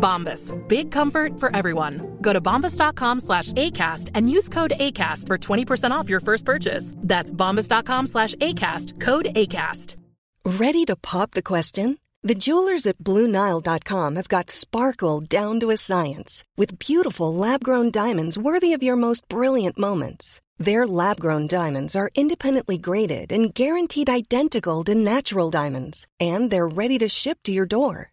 Bombas. Big comfort for everyone. Go to bombas.com slash ACAST and use code ACAST for 20% off your first purchase. That's bombas.com slash ACAST. Code ACAST. Ready to pop the question? The jewelers at BlueNile.com have got sparkle down to a science with beautiful lab-grown diamonds worthy of your most brilliant moments. Their lab-grown diamonds are independently graded and guaranteed identical to natural diamonds, and they're ready to ship to your door.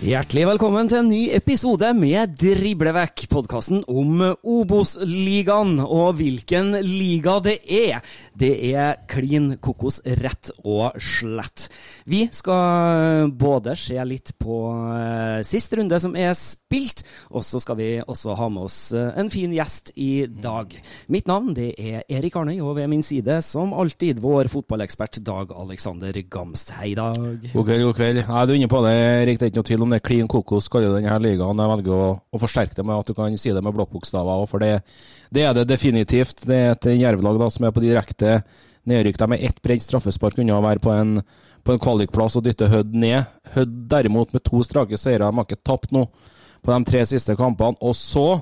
Hjertelig velkommen til en ny episode med Driblevekk, podkasten om Obos-ligaen. Og hvilken liga det er, det er klin kokos rett og slett. Vi skal både se litt på eh, sist runde som er spilt, og så skal vi også ha med oss eh, en fin gjest i dag. Mitt navn det er Erik Arnøy, og ved min side som alltid vår fotballekspert Dag Alexander Gamst. Hei, Dag. God kveld, god kveld. Ja, du er inne på det, Erik. Det er ikke noe tvil om det. Klin kokos kaller denne ligaen. Jeg velger å, å forsterke det med at du kan si det med blokkbokstaver for det, det er det definitivt. Det er et jervlag som er på direkte nedrykk. De er ett bredt straffespark unna å være på en, på en kvalikplass og dytte Hødd ned. Hødd derimot med to strake seire. De har ikke tapt noe på de tre siste kampene. Og så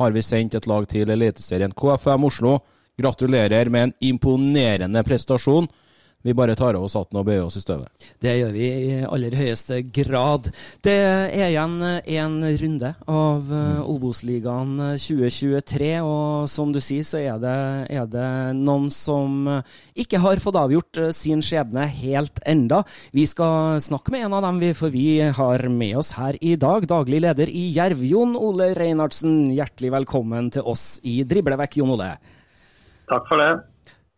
har vi sendt et lag til Eliteserien. KFM Oslo, gratulerer med en imponerende prestasjon. Vi bare tar av oss hatten og bøyer oss i støvet. Det gjør vi i aller høyeste grad. Det er igjen en runde av eh, Obos-ligaen 2023, og som du sier, så er det, er det noen som ikke har fått avgjort eh, sin skjebne helt enda. Vi skal snakke med en av dem, vi, for vi har med oss her i dag daglig leder i Jerv, Jon Ole Reinhardsen. Hjertelig velkommen til oss i Driblevekk, Jon Ole. Takk for det.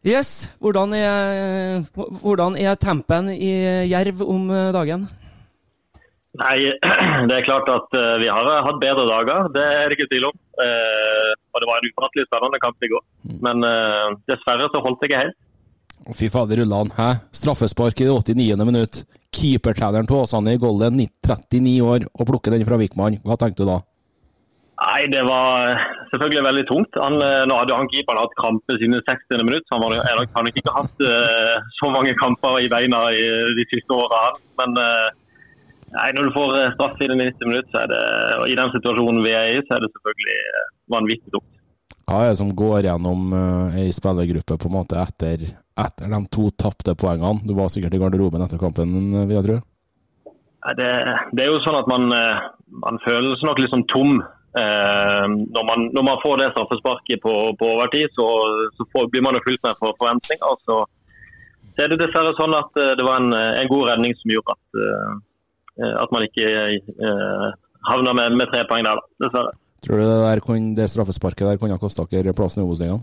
Yes, hvordan er, hvordan er tempen i Jerv om dagen? Nei, Det er klart at uh, vi har hatt bedre dager, det er det ikke tvil om. Uh, og Det var en ufattelig spennende kamp i går. Men uh, dessverre så holdt det ikke helt. Fy fader, Ulland. Hæ? Straffespark i det 89. minutt. Keepertreneren til Åsane i Golden, 39 år, og plukker den fra Vikman. Hva tenkte du da? Nei, Det var selvfølgelig veldig tungt. Han, nå hadde han keeperen hatt krampe siden 60. minutt. Han har nok ikke hatt så mange kamper i beina i de siste åra. Men Nei, Når du får straff i det 90 minutt, så det, og i den situasjonen vi er i, så er det selvfølgelig vanvittig dumt. Hva er det som går gjennom uh, ei spillergruppe på en måte etter, etter de to tapte poengene? Du var sikkert i garderoben etter kampen, vil jeg tro? Det, det, er jo sånn at man, man føler seg nok litt sånn tom. Eh, når, man, når, man, får det straffesparket på, på overtid, så, så får, blir man jo fylt med for forventninger. Så, så er det dessverre sånn at det var en, en god redning som gjorde at at man ikke eh, havna med, med, tre poeng der, da, dessverre. Tror du det, der, det straffesparket der kunne ha kosta dere plassen i Obos-ligaen?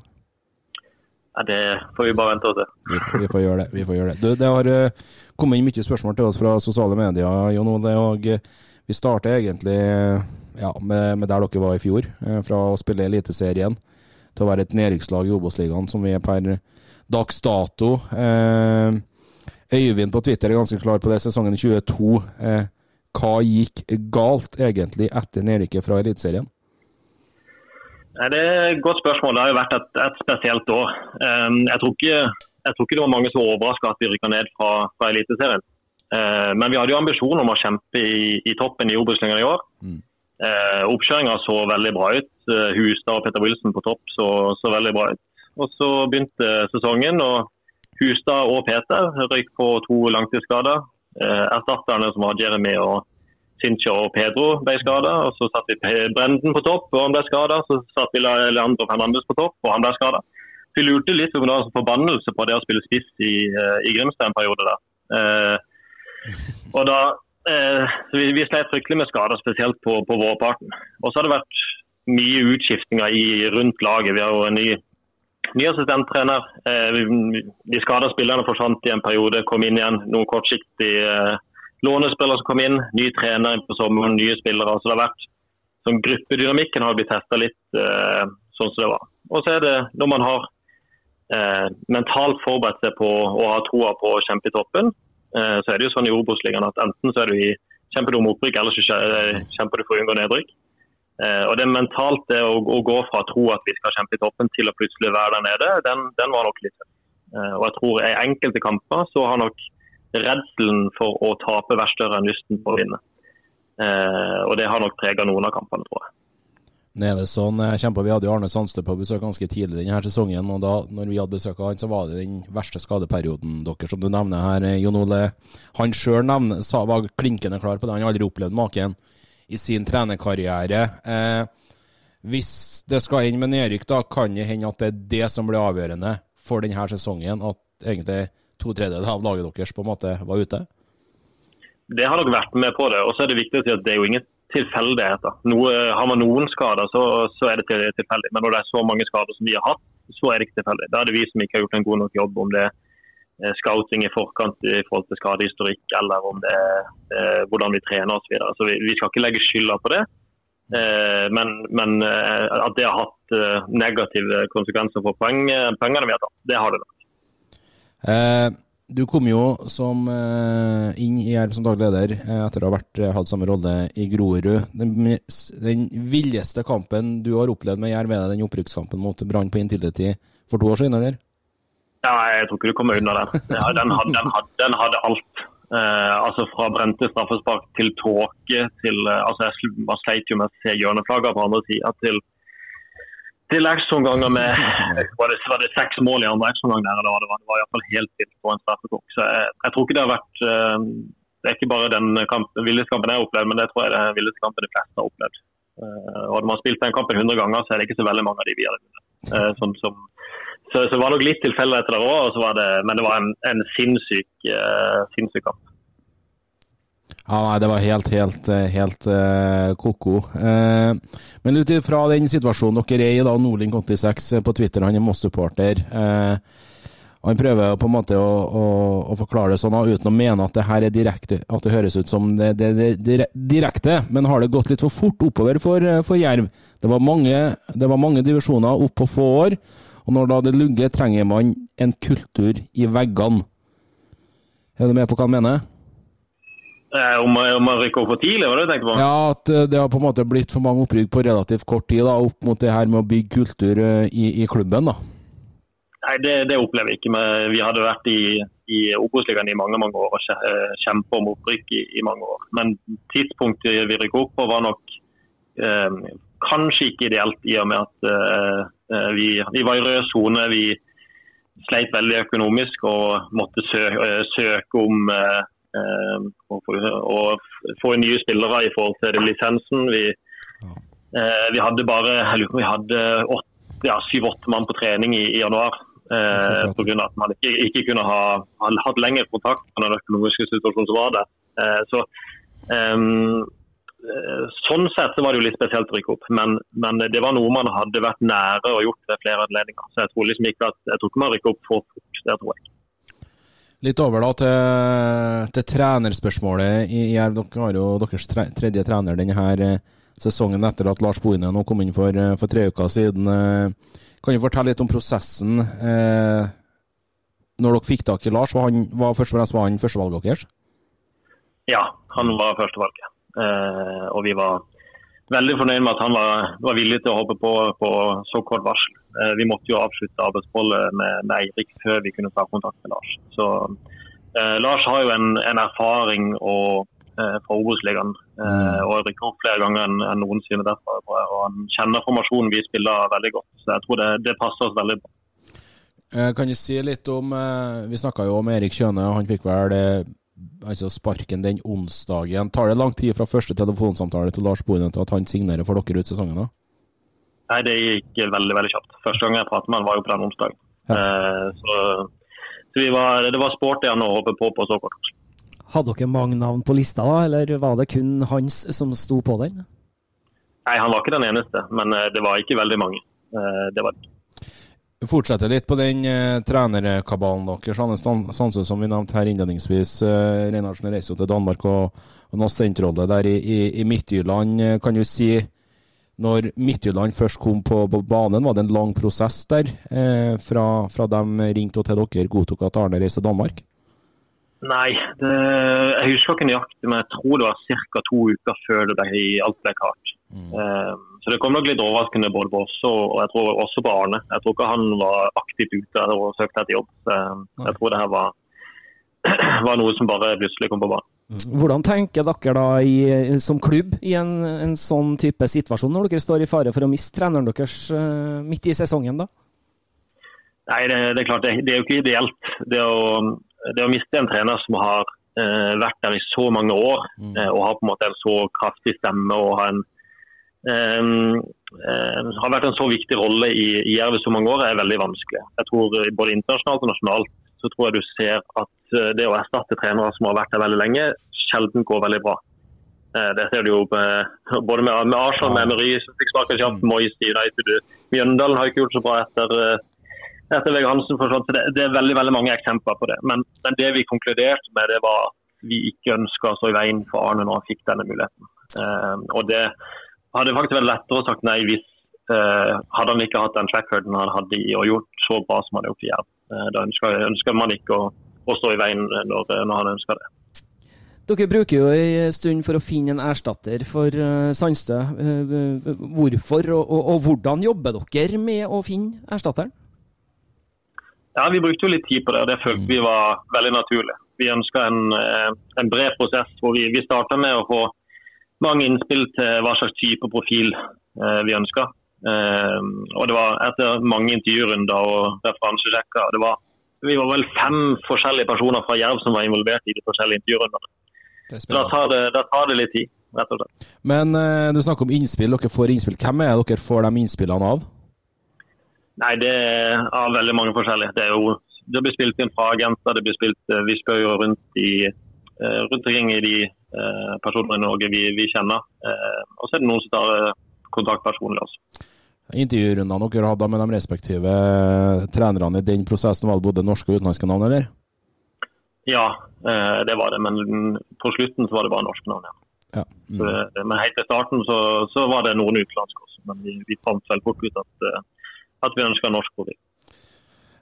Ja, det får vi bare vente og se. Vi, vi, får gjøre det. vi får gjøre det. Du, det har kommet inn mye spørsmål til oss fra sosiale medier, Jon Ole. og Vi starter egentlig ja, med, med, der dere var i fjor. Uh, fra å spille Eliteserien til å være et nedrykkslag i Obos-ligaen, som vi er per dags dato. Uh, Øyvind på Twitter er ganske klar på det. Sesongen 22. Eh, hva gikk galt egentlig etter nedrykket fra Eliteserien? Det er et godt spørsmål. Det har jo vært et, et spesielt år. Jeg, tror ikke, jeg tror ikke det var mange som var overraska at vi rykka ned fra, fra Eliteserien. Men vi hadde jo ambisjon om å kjempe i, i toppen i Obos-ligaen i år. Mm. Uh, Oppkjøringa så veldig bra ut. Uh, Hustad og Petter Wilson på topp så, så veldig bra ut. Og Så begynte sesongen, og Hustad og Peter røyk på to langtidsskader. Eh, erstatterne som var Jeremy og Sincha og Pedro ble skada. Så satt vi Brenden på topp, og han ble skada. Så satt vi Leandro Fernandes på topp, og han ble skada. Vi lurte litt om det var en forbannelse på det å spille spiss i, eh, i Grimstad en periode der. Eh, og da eh, vi, vi slet fryktelig med skader, spesielt på, på vårparten. Og så har det vært mye utskiftinger i, rundt laget. Vi har jo en ny, ny assistenttrener. Eh, vi, de skada spillerne forsvant i en periode, kom inn igjen. Noen kortsiktige eh, lånespillere som kom inn, ny trener på sommeren, nye spillere. Så det har vært som gruppedynamikken har blitt testa litt eh, sånn som det var. Og så er det når man har eh, mentalt forberedt seg på å ha troa på å kjempe i toppen, så er det jo sånn i Obos-ligaen at enten så er du i kjemper du om opprykk, eller så kjemper du for å unngå nedrykk. Eh, og det mentalt det å, å gå fra å tro at vi skal kjempe i toppen til å plutselig være der nede, den, den var nok litt tøff. Eh, og jeg tror i enkelte kamper så har nok redselen for å tape vært større enn lysten på å vinne. Eh, og det har nok prega noen av kampene, tror jeg. Nå er sånn, jeg på, Vi hadde jo Arne Sandstø på besøk ganske tidlig denne sesongen. og da når vi hadde besøk av han, så var det den verste skadeperioden dere som du nevner her. eh, Jon Ole, han sjøl var klinkende klar på det. Han har aldri opplevd maken i sin trenerkarriere. Eh, hvis det skal inn med nedrykk, da kan det hende at det er det som blir avgjørende for denne sesongen. At egentlig to tredjedeler av laget deres på en måte var ute. Det har nok vært med på det. Og så er det viktig å si at det er jo ingen tilfeldigheter. Noe, har man noen skader, så, så er det til- tilfeldig. Men når det er så mange skader som vi har hatt, så er det ikke tilfeldig. Da er det vi som ikke har gjort en god nok jobb, om det er scouting i forkant i forhold til skadehistorikk, eller om det er eh, hvordan vi trener osv. Så, videre. så vi, vi skal ikke legge skylda på det. Eh, men, men eh, at det har hatt eh, negative konsekvenser for poeng, pengene vi har tatt, det har det. nok. Du kom jo som eh, inn i Jerv som daglig leder eh, etter å ha vært, eh, hatt samme rolle i Grorud. Den, den villeste kampen du har opplevd med Jerv, er det den opprykkskampen mot Brann på Intility for to år siden, eller? Ja, jeg tror ikke du kommer unna den. Ja, den, hadde, den, hadde, den hadde alt. Eh, altså Fra brente straffespark til tåke til altså Jeg man sleit jo med å se hjørneflagger på andre sida til, til ekstraomganger med var det, var det seks mål i andre ekstraomgang der? eller Det var, det var iallfall helt vilt på en straffekonk. Så jeg, jeg tror ikke det har vært eh, Det er ikke bare den villeste kampen jeg har opplevd, men det tror jeg det er den villeste kampen de fleste har opplevd. Eh, og Hadde man spilt den kampen 100 ganger, så er det ikke så veldig mange av de vi hadde vunnet. Eh, sånn så, så det var nok litt tilfeldigheter der òg, men det var en, en sinnssyk, eh, sinnssyk kamp. Ja, nei, det var helt, helt, eh, helt uh, ko-ko. Uh, men ut ifra den situasjonen dere er i, da, Nordling86 på Twitter, han er Moss-supporter. Uh, han prøver på en måte å, å, å forklare det sånn, uten å mene at det her er direkte, at det høres ut som det, det, det, direkte, men har det gått litt for fort oppover for, for Jerv? Det var, mange, det var mange divisjoner opp på få år, og når da det lugger, trenger man en kultur i veggene. Er du med på hva han mener? Eh, om, om man rykker opp for tidlig, var det du tenkte på? Ja, at eh, det har på en måte blitt for mange opprykk på relativt kort tid, da, opp mot det her med å bygge kultur eh, i, i klubben. da. Nei, det, det opplever jeg ikke. Men vi hadde vært i, i Obos-ligaen i mange mange år og kje- kjempet om opprykk i, i mange år. Men tidspunktet vi rykket opp på var nok eh, kanskje ikke ideelt, i og med at eh, vi, vi var i rød sone. Vi sleit veldig økonomisk og måtte sø, eh, søke om eh, å få- å få nye spillere i forhold til lisensen. Vi, eh, vi hadde bare jeg lurer på vi hadde åtte- ja, syv-åtte mann på trening i, i januar. Eh, av at man ikke, ikke kunne ha, ha hatt lengre kontakt med den økonomiske situasjonen som var der. Eh, så, ehm, eh, sånn sett så var det jo litt spesielt å rykke opp, men, men det var noe man hadde vært nære og gjort ved flere anledninger. Så jeg tror liksom ikke at, jeg tror ikke man rykker opp for fort. Det tror jeg. Litt over da til, til trenerspørsmålet i Jerv. Dere har jo deres tre, tredje trener denne her eh, sesongen etter at Lars Bohinen kom inn for, eh, for tre uker siden. Eh, Kan du fortelle litt om prosessen eh, når dere fikk tak i Lars? Var han, var først og var han førstevalget deres? Ja, han var førstevalget. Eh, og vi var veldig fornøyd med at han var, var villig til å hoppe på på så kort varsel. Eh, vi måtte jo avslutte arbeidsforholdet med, med Eirik før vi kunne ta kontakt med Lars. Så eh, Lars har jo en, en erfaring og, eh, fra Obos-ligaen eh, og rykker opp flere ganger enn en noensinne derfra. Og han kjenner formasjonen vi spiller veldig godt, så jeg tror det, det passer oss veldig bra. Eh, Kan du si litt om eh, Vi snakka jo om Erik Kjøne, han fikk vel altså sparken den onsdagen. Tar det lang tid fra første telefonsamtale til Lars Bohinen til at han signerer for dere ut sesongen? da? Nei, Det gikk veldig veldig kjapt. Første gang jeg pratet med han var jo på den onsdagen. Eh, så så vi var, det var sporty han å hoppe på på så kort. Hadde dere mange navn på lista, da, eller var det kun hans som sto på den? Nei, Han var ikke den eneste, men eh, det var ikke veldig mange. Eh, det var det. Vi fortsetter litt på den eh, trenerkabalen deres. Anne Stan- som vi nevnte her innledningsvis. Eh, Reinhardsen reiser jo til Danmark og, og en assistentrolle der i, i, i Midtjylland. Eh, Kan du si når Midtjylland først kom på, på banen, var det en lang prosess der? Eh, fra, fra de ringte og til dere godtok at Arne reiste til Danmark? Nei, det, jeg husker ikke nøyaktig, men jeg tror det var ca. to uker før det ble, alt ble klart. Eh, så det kom nok litt overraskende både på oss og, jeg tror også på Arne. Jeg tror ikke han var aktivt ute og søkte etter jobb. Så jeg tror det her var, var noe som bare plutselig kom på banen. Hvordan tenker dere da i, som klubb i en, en sånn type situasjon, når dere står i fare for å miste treneren deres eh, midt i sesongen? da? Nei, det, det er klart, det, det er jo ikke ideelt. Det å, det å miste en trener som har eh, vært der i så mange år, eh, og har på en måte en så kraftig stemme og har, en, har vært en så viktig rolle i, i Jerv så mange år, er veldig vanskelig. Jeg tror eh, Både internasjonalt og nasjonalt så tror jeg du ser at eh, det å erstatte trenere som har vært der veldig lenge, sjelden går veldig bra. Eh, Det ser du jo både med, med Arsenal, med Emery, som fikk sparken kjapt, Moyes i United. Mjøndalen har ikke gjort så bra etter, etter Vegard Hansen forsvant. Så det, det er veldig veldig mange eksempler på det. Men, men det vi konkluderte med, det var at vi ikke ønska å stå i veien for Arne når han fikk denne muligheten. Eh, og det hadde faktisk vært lettere å sagt nei hvis eh, hadde han ikke hatt den trackharden han hadde i og gjort så bra som han har gjort i Jerv. Eh, da ønsker, man ikke å, å stå i veien når, når han ønsker det. Dere bruker jo en stund for å finne en erstatter for eh, Sandstø. Eh, eh, Hvorfor og, og, og hvordan jobber dere med å finne erstatteren? Ja, Vi brukte jo litt tid på det, og det følte vi var veldig naturlig. Vi ønska en, eh, en bred prosess hvor vi, vi starta med å få mange innspill til hva slags type profil eh, vi ønska. Eh, og det var etter mange intervjurunder og referansesjekker. Det var, vi var vel fem forskjellige personer fra Jerv som var involvert i de forskjellige intervjurundene. Da tar, det, da tar det litt tid, rett og slett. Men eh, du snakker om innspill. Dere får innspill. Hvem er det dere får de innspillene av? Nei, det er av veldig mange forskjellige. Det, jo, det blir spilt inn fra agenter. det blir spilt, eh, Vi spør jo rundt, i, eh, rundt omkring i de eh, personene i Norge vi, vi kjenner. Eh, og så er det noen som tar eh, kontakt personlig også. Intervjurundene dere hadde med de respektive trenerne i den prosessen, var det både norske og utenlandske navn, eller? Ja, det var det. Men på slutten så var det bare norske navn. Ja. Ja. Så, eh, Men helt til starten så, så var det noen utenlandske også. Men vi, vi fant selv fort ut at, at vi ønska norsk profil.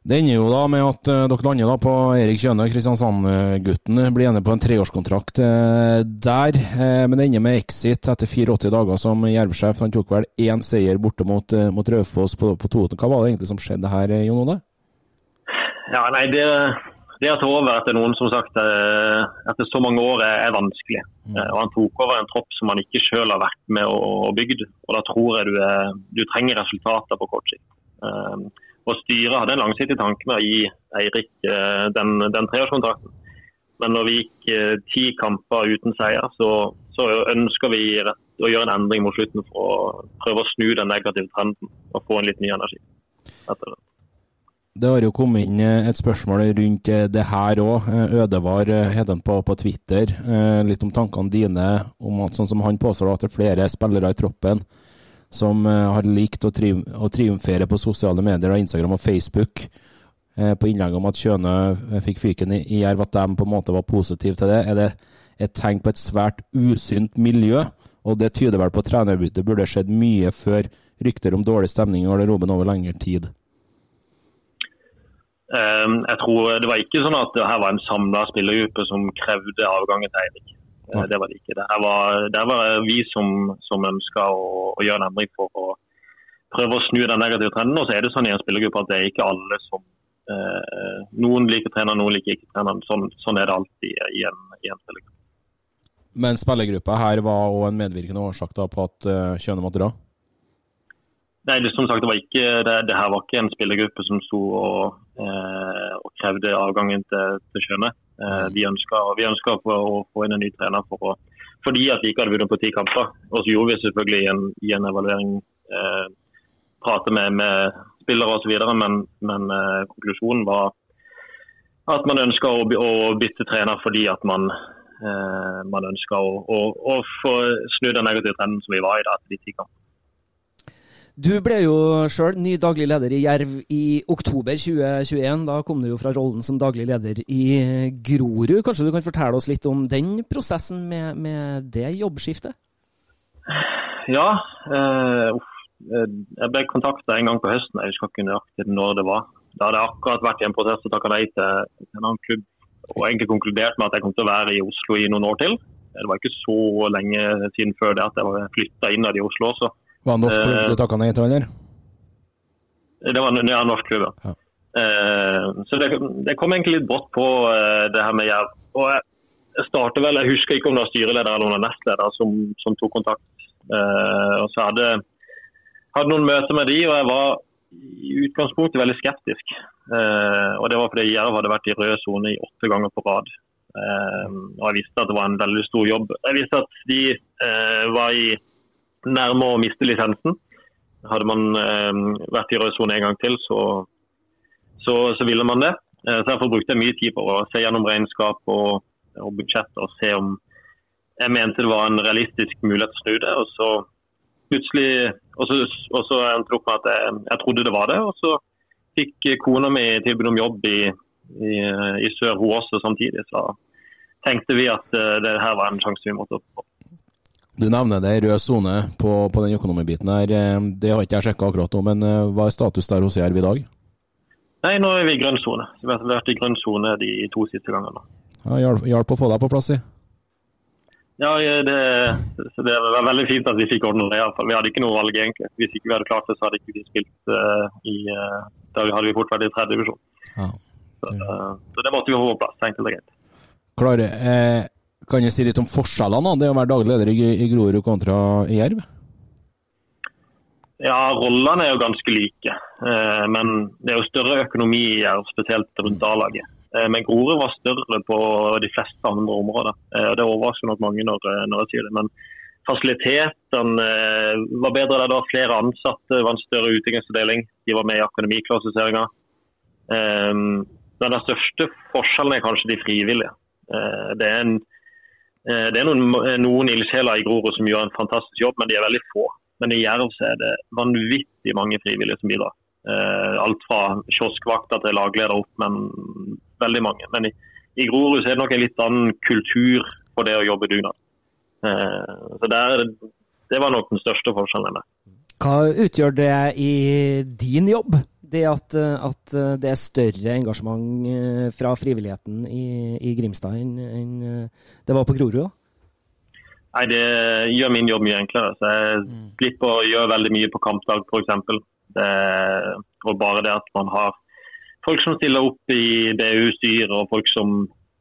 Det ender jo da med at eh, dere lander da på Erik Kjøne, Kristiansand-gutten. Blir enig på en treårskontrakt eh, der. eh, men det ender med exit etter 84 dager som Jerv-sjef. Han tok vel én seier borte mot, mot Raufoss på, på Toten. Hva var det egentlig som skjedde her, Jon Ole? Ja, nei, det, det å ta over etter noen som sagt etter så mange år er, vanskelig. Mm. Og Han tok over en tropp som han ikke selv har vært med og, og bygd. og Da tror jeg du, er, du trenger resultater på kort sikt. Eh, og Styret hadde en langsiktig tanke med å gi Eirik eh, den, den treårskontrakten. Men når vi gikk eh, ti kamper uten seier, så, så ønsker vi å gjøre en endring mot slutten for å prøve å snu den negative trenden og få en litt ny energi. Etter det. Det har jo kommet inn eh, et spørsmål rundt det her òg. Ødevar heter han på, på Twitter. Litt om tankene dine om at sånn som han påstår at det er flere spillere i troppen som eh, har likt å, tri å triumfere på sosiale medier, og Instagram og Facebook, eh, på innlegg om at Kjøne eh, fikk fyken i i Jerv, at de på en måte var positive til det. Er det et tegn på et svært usynt miljø? Og det tyder vel på at trenerbyttet burde skjedd mye før rykter om dårlig stemning i garderoben over lengre tid. Eh, Jeg tror Det var ikke sånn at det her var en samla spillergruppe som krevde avgangen til Eirik. Eh, Det var det ikke. Det var, det var vi som, som ønska å, å gjøre en endring for å prøve å snu den negative trenden. Og så er det sånn i en spillergruppe at det er ikke alle som eh, Noen liker treneren, noen liker ikke treneren. Sånn, sånn er det alltid i en, i en spillergruppe. Men spillergruppa her var òg en medvirkende årsak da på at uh, Kjøne måtte dra? Nei, det, som sagt, det, var ikke, det, det her var ikke en spillergruppe som sto og, eh, og krevde avgangen til, til Skjøne. Eh, vi ønska, vi ønska å, få inn en ny trener for å, fordi at vi ikke hadde vunnet på ti kamper. Og så gjorde vi selvfølgelig i en, i en evaluering eh, prate med, med spillere osv., men, men eh, konklusjonen var at man ønska å, å bytte trener fordi at man, eh, man ønska å, å, å få snu den negative trenden som vi var i da, etter de ti kampene. Du ble jo sjøl ny daglig leder i Jerv i oktober 2021. Da kom du jo fra rollen som daglig leder i Grorud. Kanskje du kan fortelle oss litt om den prosessen med, med det jobbskiftet? Ja. Eh, jeg ble kontakta en gang på høsten, jeg husker ikke nøyaktig når det var. Da hadde jeg akkurat vært i en prosess og takka nei til en annen klubb. Og egentlig konkludert med at jeg kom til å være i Oslo i noen år til. Det var ikke så lenge siden før det at jeg flytta innad i Oslo også. Var det norsk klubb Eh, du takka nei til, eller? Det var en ja, norsk klubb, Ja. Eh, så det, det kom egentlig litt brått på uh, det her med Jerv. Og jeg, jeg vel, jeg husker ikke om det var styreleder eller noen nestleder som, som tok kontakt. Uh, og så hadde hadde noen møter med de, og jeg var i utgangspunktet veldig skeptisk. Og det var fordi Jerv hadde vært i rød sone i åtte ganger på rad. Og jeg visste at det var en veldig stor jobb. Jeg visste at de var i nærme å miste lisensen. Hadde man eh, vært i rød sone en gang til, så, så, så ville man det. Eh, så Derfor brukte jeg mye tid på å se gjennom regnskap og, og budsjett og se om jeg mente det var en realistisk mulighet til å snu det. Og så plutselig og så, og så endte det opp med at jeg, jeg trodde det var det. Og så fikk kona mi tilbud om jobb i, i, i Sør, hun også samtidig. Så tenkte vi at uh, det her var en sjanse vi måtte opp på. Du nevner det, rød sone på, på den økonomibiten her. Eh, Det har ikke jeg sjekka akkurat nå, men eh, hva er status der hos Jerv i dag? Nei, nå er vi i grønn sone. Vi har vært i grønn sone de to siste gangene. Ja, hjalp å få deg på plass i. Ja, det, det var veldig fint at vi fikk ordnet det. Vi hadde ikke noe valg, egentlig. Hvis ikke vi hadde klart det, så hadde ikke vi spilt uh, i Da hadde vi fort vært i tredje divisjon. Ja. Så, uh, så det måtte vi få på plass. Enkelt og greit. Klare, eh, kan jeg si litt om forskjellene? Det å være daglig leder i, Grorud kontra i Jerv? Ja, rollene er jo ganske like. Eh, men det er jo større økonomi i Jerv, spesielt rundt A-laget. Eh, men Grorud var større på de fleste andre områder. Eh, det overrasker nok mange når, jeg sier det. Men fasilitetene var bedre der var flere ansatte, det var en større utviklingsavdeling. De var med i akademiklassifiseringa. Den største forskjellen er kanskje de frivillige. Det er, en, det er noen, noen ildsjeler i Grorud som gjør en fantastisk jobb, men de er veldig få. Men i Jerv er det vanvittig mange frivillige som bidrar. Eh, alt fra kioskvakter til lagleder opp, men veldig mange. Men i, i Grorud er det nok en litt annen kultur på det å jobbe dugnad. Eh, så det, er, det var nok den største forskjellen. der. Hva utgjør det i din jobb? Det at, eh, at det er større engasjement eh, fra frivilligheten i, i Grimstad enn eh, det var på Grorud? Nei, Det gjør min jobb mye enklere. så Jeg slipper å gjøre veldig mye på kampdag f.eks. Og bare det at man har folk som stiller opp i BU-styret og folk som,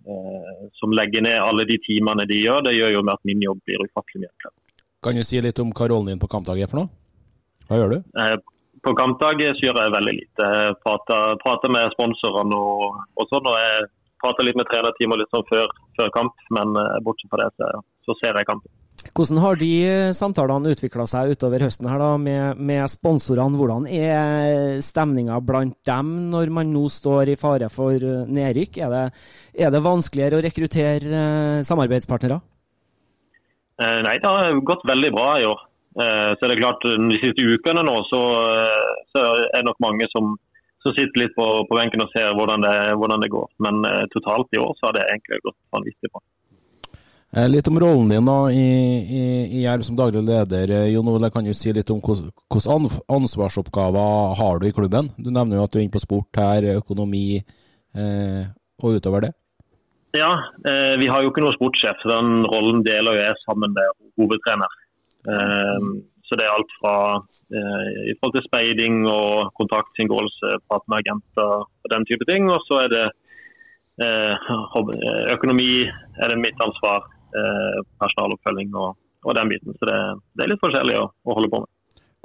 eh, som legger ned alle de timene de gjør, det gjør jo med at min jobb blir ufattelig mye enklere. Kan du si litt om hva rollen din på kampdag er for noe? Hva gjør du? Eh, På kampdag så gjør jeg veldig lite. Jeg prater, prater med sponsorene og, og sånn. og jeg prater litt med trenerteamet litt sånn før, før kamp, men eh, bortsett fra det så, så ser jeg kampen. Hvordan har de samtalene utvikla seg utover høsten her da, med, med sponsorene? Hvordan er stemninga blant dem når man nå står i fare for eh, nedrykk? Er det, er det vanskeligere å rekruttere eh, samarbeidspartnere? Eh, Nei, det har gått veldig bra i år. Eh, det er klart, De siste ukene nå så, eh, så er det nok mange som, som sitter litt på, på benken og ser hvordan det, hvordan det går. Men eh, totalt i år så har det egentlig gått vanvittig bra. Eh, Litt om rollen din da i, i, i Jerv som daglig leder. Eh, Jon Ole, kan du si litt om hvilke ansvarsoppgaver har du i klubben? Du nevner jo at du er inne på sport her, økonomi eh, og utover det. Ja, eh, vi har jo ikke noen sportssjef, så den rollen deler jo jeg sammen med hovedtrener. Eh, så det er alt fra eh, i forhold til speiding og kontaktinngåelse, prate med agenter og den type ting. Og så er det eh, eh, økonomi er det mitt ansvar, eh, personaloppfølging og, og den biten. Så det, det er litt forskjellig å, å holde på med.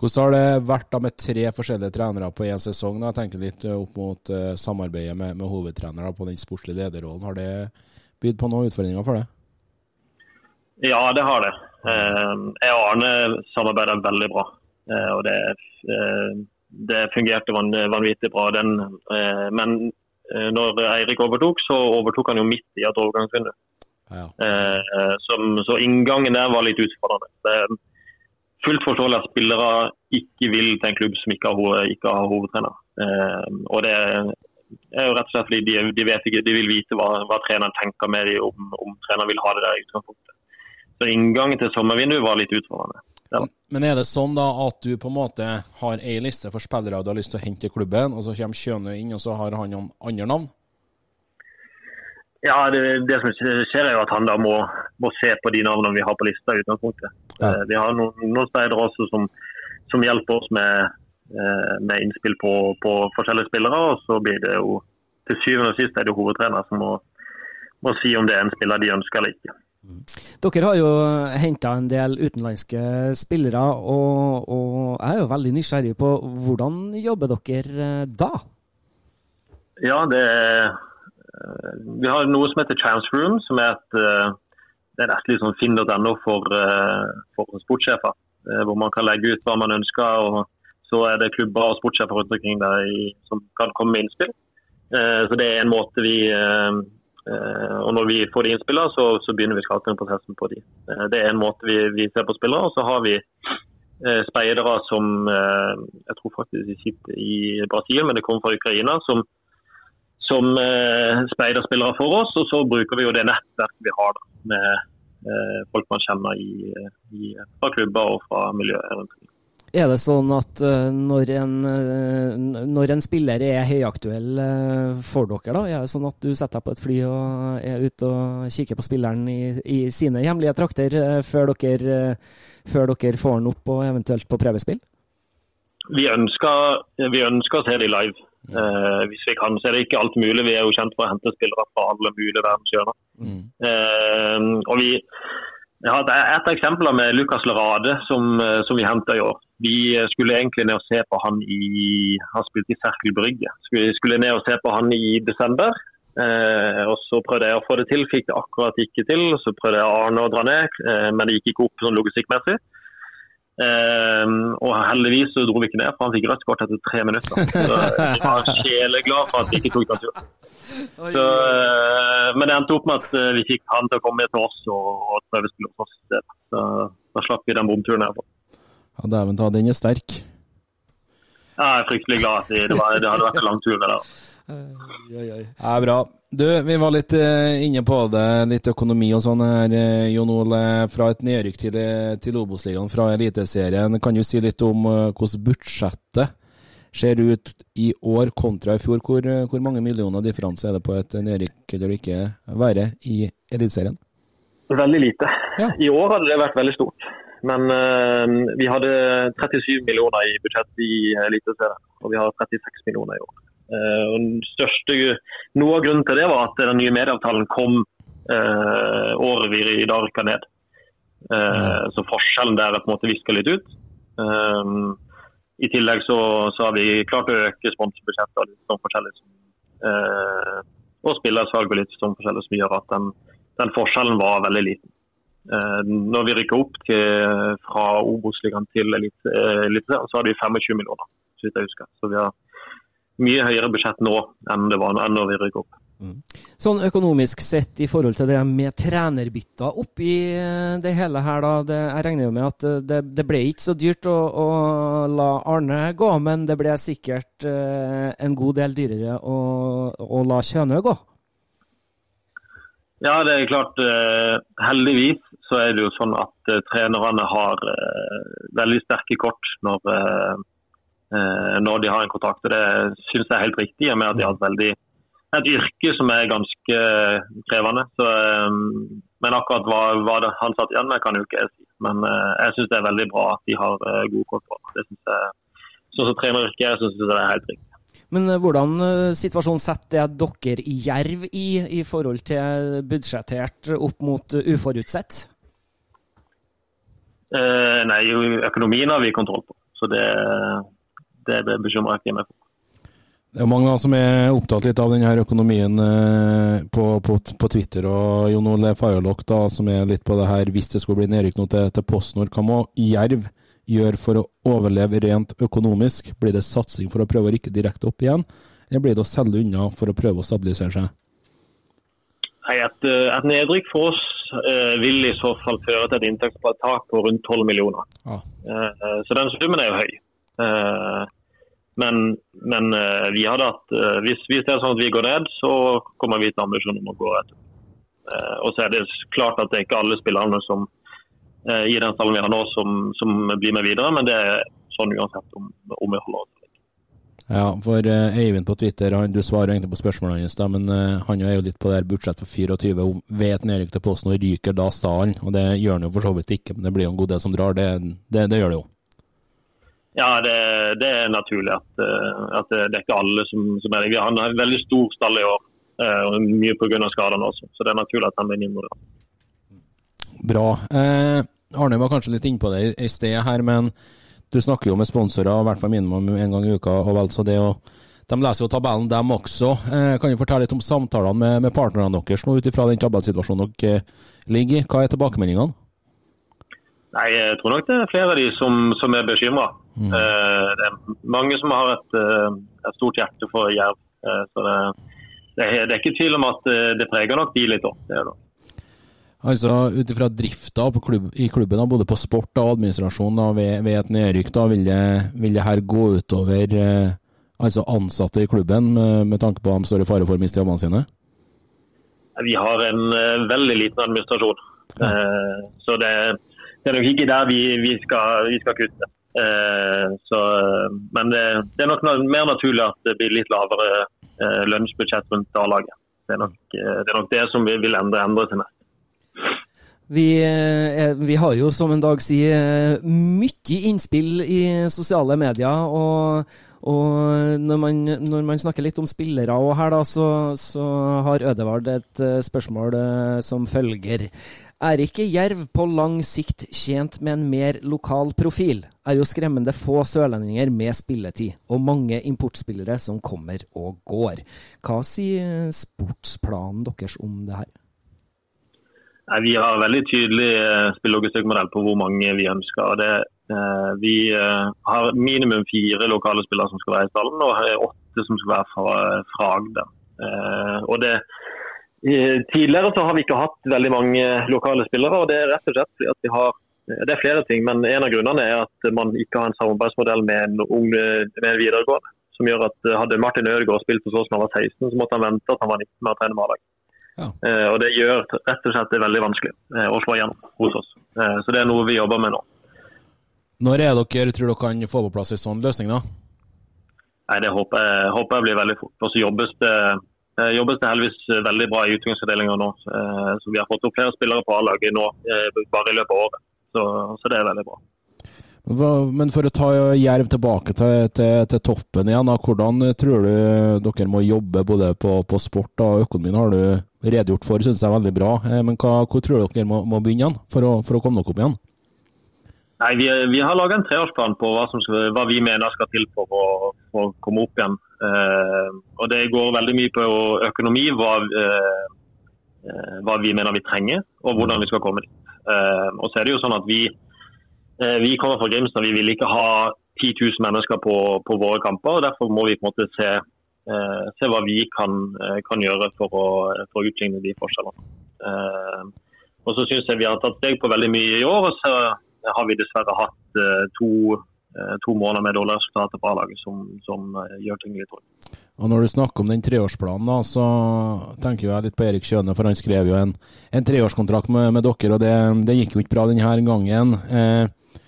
Hvordan har det vært med tre forskjellige trenere på én sesong? da? Jeg tenker litt opp mot samarbeidet med, med hovedtrener på den sportslige lederrollen. Har det bydd på noen utfordringer for det? Ja, det har det. Eh, Jeg og Arne samarbeider veldig bra. Eh, Og det, eh, det fungerte vanvittig bra. Den, eh, men når Eirik overtok, så overtok han jo midt i et overgangsvindu. Ja. Så inngangen der var litt utfordrende. Det er fullt forståelig at spillere ikke vil til en klubb som ikke har, ikke har hovedtrener. Eh, og det er jo rett og slett fordi de, de, vet ikke, de vil vite hva, hva treneren tenker med dem, om, om treneren vil ha det der i utgangspunktet. Så inngangen til sommervinduet var litt utfordrende. Ja. Men er det sånn da at du på en måte har ei liste for spillere du har lyst til å hente til klubben, og så kommer Kjønø inn, og så har han noen andre navn? Ja, det, det som skjer er jo at han da må, må se på de navnene vi har på lista i utgangspunktet. Ja. Eh, Vi har noen, noen steder også som, som hjelper oss med, eh, med innspill på, på forskjellige spillere. Og så blir det jo til syvende og sist er det hovedtrener som må, må si om det er en spiller de ønsker eller ikke. Dere har jo henta en del utenlandske spillere, og, og jeg er jo veldig nysgjerrig på hvordan jobber dere eh, da? Ja, det eh, Vi har noe som heter Chance Room, som er et eh, det er nesten litt sånn finn.no for, for sportssjefer. Hvor man kan legge ut hva man ønsker. og Så er det klubber og sportssjefer rundt omkring der i, som kan komme med innspill. Så det er en måte vi Og når vi får de innspillene, så, så begynner vi scouting-prosessen på de. Eh, Det er en måte vi, vi ser på spillere. Og så har vi eh, speidere som eh, Jeg tror faktisk de sitter i Brasil, men det kommer fra Ukraina. som som eh, speiderspillere for oss. Og så bruker vi jo det nettverket vi har da, med eh, folk man kjenner i, i, fra klubber og fra miljøet rundt omkring. Er det sånn at eh, når en, eh, når en spiller er høyaktuell eh, for dere, da, er det sånn at du setter deg på et fly og er ute og kikker på spilleren i, i sine hjemlige trakter før dere, før dere får den opp og eventuelt på prøvespill? Vi ønsker, vi ønsker å se de live. Eh, hvis vi kan, så er det ikke alt mulig. Vi er jo kjent for å hente spillere fra alle mulige verdenshjørner. Eh, og vi jeg har et, eksempel med Lukas Larade som, eh, som vi henta i år. Vi skulle egentlig ned og se på han i Han spilte i Serkel Brygge. Skulle, skulle ned og se på han i desember. Eh, og Så prøvde jeg å få det til, fikk det akkurat ikke til. Så prøvde jeg Arne å dra ned, eh, men det gikk ikke opp sånn logistikkmessig. Eh, og heldigvis så dro vi ikke ned, for han fikk rødt kort etter tre minutter. Så vi var sjeleglad for at vi ikke tok den turen. Så, eh, men det endte opp med at eh, vi fikk han til å komme til oss og, og prøvespille hos oss. Så da slapp vi den bomturen her. Ja, Dæven ta, den er sterk. Ja, jeg er fryktelig glad at det, det, var, det hadde vært en lang tur. det der. er bra. Du, vi var litt eh, inne på det, litt økonomi og sånn her, eh, Jon Ole. Fra et nedrykk til, eh, til Obos-ligaen fra Eliteserien, kan du si litt om hvordan budsjettet ser ut i år kontra i fjor? Hvor, hvor mange millioner differanse er det på et nedrykk eller ikke være i Eliteserien? Veldig lite. Ja. I år hadde det vært veldig stort. Men uh, vi hadde 37 millioner i budsjett i Eliteserien, og vi har 36 millioner i år. Eh, største, noe av grunnen til det var at den nye medieavtalen kom eh, året vi i dag rykka ned. Eh, Så forskjellen der er på en måte viska litt ut. Eh, I tillegg så, så har vi klart å øke sponsorbudsjettet og litt sånn forskjellig. eh, og spillersalg og litt sånn forskjellig som gjør at den, den forskjellen var veldig liten. Eh, når vi rykker opp til, fra Obos-ligaen til Elite- Eliteserien, så har vi 25 millioner, så vidt jeg husker. Så vi har mye høyere budsjett nå enn det var enn når vi rykket opp. Sånn økonomisk sett i forhold til det med trenerbytter oppi eh, det hele her, da. Det, jeg regner jo med at eh, det, det ble ikke så dyrt å, å la Arne gå, men det ble sikkert eh, en god del dyrere å, å la Kjønø gå. Ja, det er klart. Heldigvis så er det jo sånn at trenerne har veldig sterke kort når, når de har en kontrakt. og Det syns jeg er helt riktig, i og med at de har et veldig et yrke som er ganske krevende. Så, eh, men akkurat hva, hva han satt igjen med, kan jo ikke jeg si. Men eh, jeg syns det er veldig bra at de har eh, god kontroll. Det synes jeg, Sånn som treneryrket er, så syns jeg det er helt riktig. Men eh, hvordan eh, situasjonen setter det dere i Jerv i, i forhold til budsjettert opp mot eh, uforutsett? Eh, nei, økonomien har vi kontroll på. Så det, det bekymrer jeg ikke meg for. Det er mange som er opptatt litt av denne økonomien eh, på, på, på Twitter. og Jon Ole Fagerlok, som er litt på det her, hvis det skulle bli nedrykk nå til, til PostNord, hva må Jerv gjøre for å overleve rent økonomisk? Blir det satsing for å prøve å rykke direkte opp igjen, eller blir det å selge unna for å prøve å stabilisere seg? Nei, et, eh, et nedrykk for oss eh, vil i så fall føre til et inntektstak på rundt 12 millioner. Ah. Eh, så den summen er jo høy. Eh, men, men eh, vi hadde hatt, eh, hvis, hvis det er sånn at vi går ned, så kommer vi til ambisjonen om å gå etter. Og så er det klart at det er ikke alle spillerne som i den stallen vi har nå, som, som blir med videre. Men det er sånn uansett om, om vi holder oss. Ja, for Eivind på Twitter, han, du svarer egentlig på spørsmålene hans, men han er jo litt på det her budsjett for 24 om ved et nedrykk til Posten og ryker da stallen. Og det gjør han jo for så vidt ikke, men det blir jo en god del som drar. Det, det, det gjør det jo. Ja, det, det er naturlig at, eh, at det, er ikke alle som, som er det. Vi har en veldig stor stall i år, eh, og mye pga. skadene også. Så det er naturlig at han blir involvert. Bra. Eh, Arne var kanskje litt innpå det i, sted her, men du snakker jo med sponsorer, i hvert fall minimum en gang i uka. og vel så det og De leser jo tabellen, dem også. Eh, kan du fortelle litt om samtalene med, med partnerne deres nå, ut ifra den tabellsituasjonen dere eh, ligger i? Hva er tilbakemeldingene? Nei, Jeg tror nok det er flere av de som, som er bekymra. Mm. Eh, det er mange som har et, eh, et stort hjerte for jerv. Eh, så det, det, er, er ikke tvil om at det preger nok de litt òg. Altså Ut ifra drifta på klubb, i klubben, da, både på sport og administrasjon da, ved, ved et nedrykk, da, vil, det, vil det her gå utover eh, altså ansatte i klubben, med, med tanke på at de står i fare for å miste jobbene sine? Vi har en eh, veldig liten administrasjon. Eh, så det, det er nok ikke der vi, vi, skal, vi skal kutte. Eh, så, men det, det, er nok mer naturlig at det blir litt lavere eh, lønnsbudsjett rundt A-laget. Det, eh, det er nok det som vi vil endre, endre til neste. Vi, eh, vi har jo, som en dag sier, eh, mye innspill i sosiale medier. Og, og når, man, når man snakker litt om spillere og her, da, så, så har Ødevard et spørsmål som følger. Er ikke Jerv på lang sikt tjent med en mer lokal profil? Er jo skremmende få sørlendinger med spilletid, og mange importspillere som kommer og går. Hva sier sportsplanen deres om det her? Vi har veldig tydelig eh, spillelogistikkmodell på hvor mange vi ønsker. Det, eh, vi eh, har minimum fire lokale spillere som skal være i stallen, og åtte som skal være fra, fra og det, tidligere så har vi ikke hatt veldig mange lokale spillere, og det er rett og slett at vi har det er flere ting, men en av grunnene er at man ikke har en samarbeidsmodell med en ung med en videregående. Som gjør at eh, Hadde Martin Ødegaard spilt hos oss da han var 16, så måtte han vente at han var 19 med å trene hverdag. Ja. Eh, og Det gjør rett og slett det veldig vanskelig eh, å slå igjennom hos oss. Eh, så Det er noe vi jobber med nå. Når er dere tror dere kan få på plass en sånn løsning, da? Nei, Det håper jeg, håper jeg blir veldig fort. Og så jobbes det, eh, jobbes det heldigvis veldig bra i utgangsavdelinga nå. Eh, Så Vi har fått opp flere spillere på A-laget nå eh, bare i løpet av året. Så, så det er veldig bra. Men for å ta Jerv tilbake til, til, til toppen igjen, da, hvordan tror du dere må jobbe både på, på sport og økonomien? har du redegjort for, syns jeg er veldig bra. Eh, Men hva, hvor tror dere må, må begynne igjen for å, for å komme dere opp igjen? Nei, Vi, vi har laga en treårsplan på hva, som hva vi mener skal til for å, for å komme opp igjen. Eh, og Det går veldig mye på økonomi, hva, eh, eh, hva vi mener vi trenger, og hvordan vi skal komme dit. Eh, og så er det jo sånn at Vi, eh, vi kommer fra Grimstad, vi vil ikke ha 10 000 mennesker på, på våre kamper. og Derfor må vi på en måte se, eh, se hva vi kan, kan gjøre for å, for å utligne de forskjellene. Og så synes jeg vi har tatt steg på veldig mye i år. og så har vi dessverre hatt eh, to, eh, to måneder med dårlige resultater på A-laget som, som eh, gjør ting litt rundt. Og Når du snakker om den treårsplanen, da, så tenker jeg litt på Erik Kjøne, for han skrev jo en, en treårskontrakt med, med dere, og det, det gikk jo ikke bra denne gangen. Eh,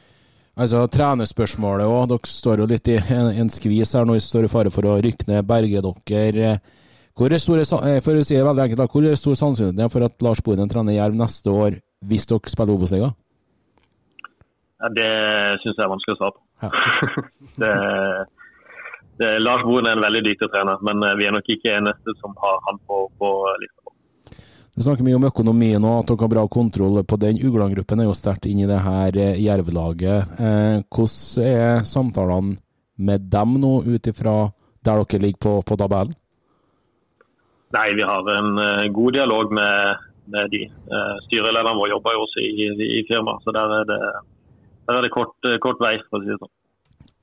altså Trenerspørsmålet òg, dere står jo litt i en, en skvis her nå, står i fare for å rykke ned. Berge dere. Hvor er store, eh, for å si det veldig enkelt, hvor er stor sannsynlighet for at Lars Bohinen trener Jerv neste år hvis dere spiller Obos-liga? Det syns jeg er vanskelig å svare på. Ja. det, det, Lars Bohen er en veldig dyktig trener, men eh, vi er nok ikke eneste som har han på, på lista. Du snakker mye om økonomi nå, at dere har bra kontroll på den. Ugland-gruppen er jo sterkt inn i det her jervlaget. Jerv-laget. Eh, hvordan er samtalene med dem nå, ut ifra der dere ligger på, på tabellen? Nei, vi har en eh, god dialog med, med de. Styrelederen vår jobber jo også i, i firmaet, så der er det, der er det kort, eh, kort vei, for å si det sånn.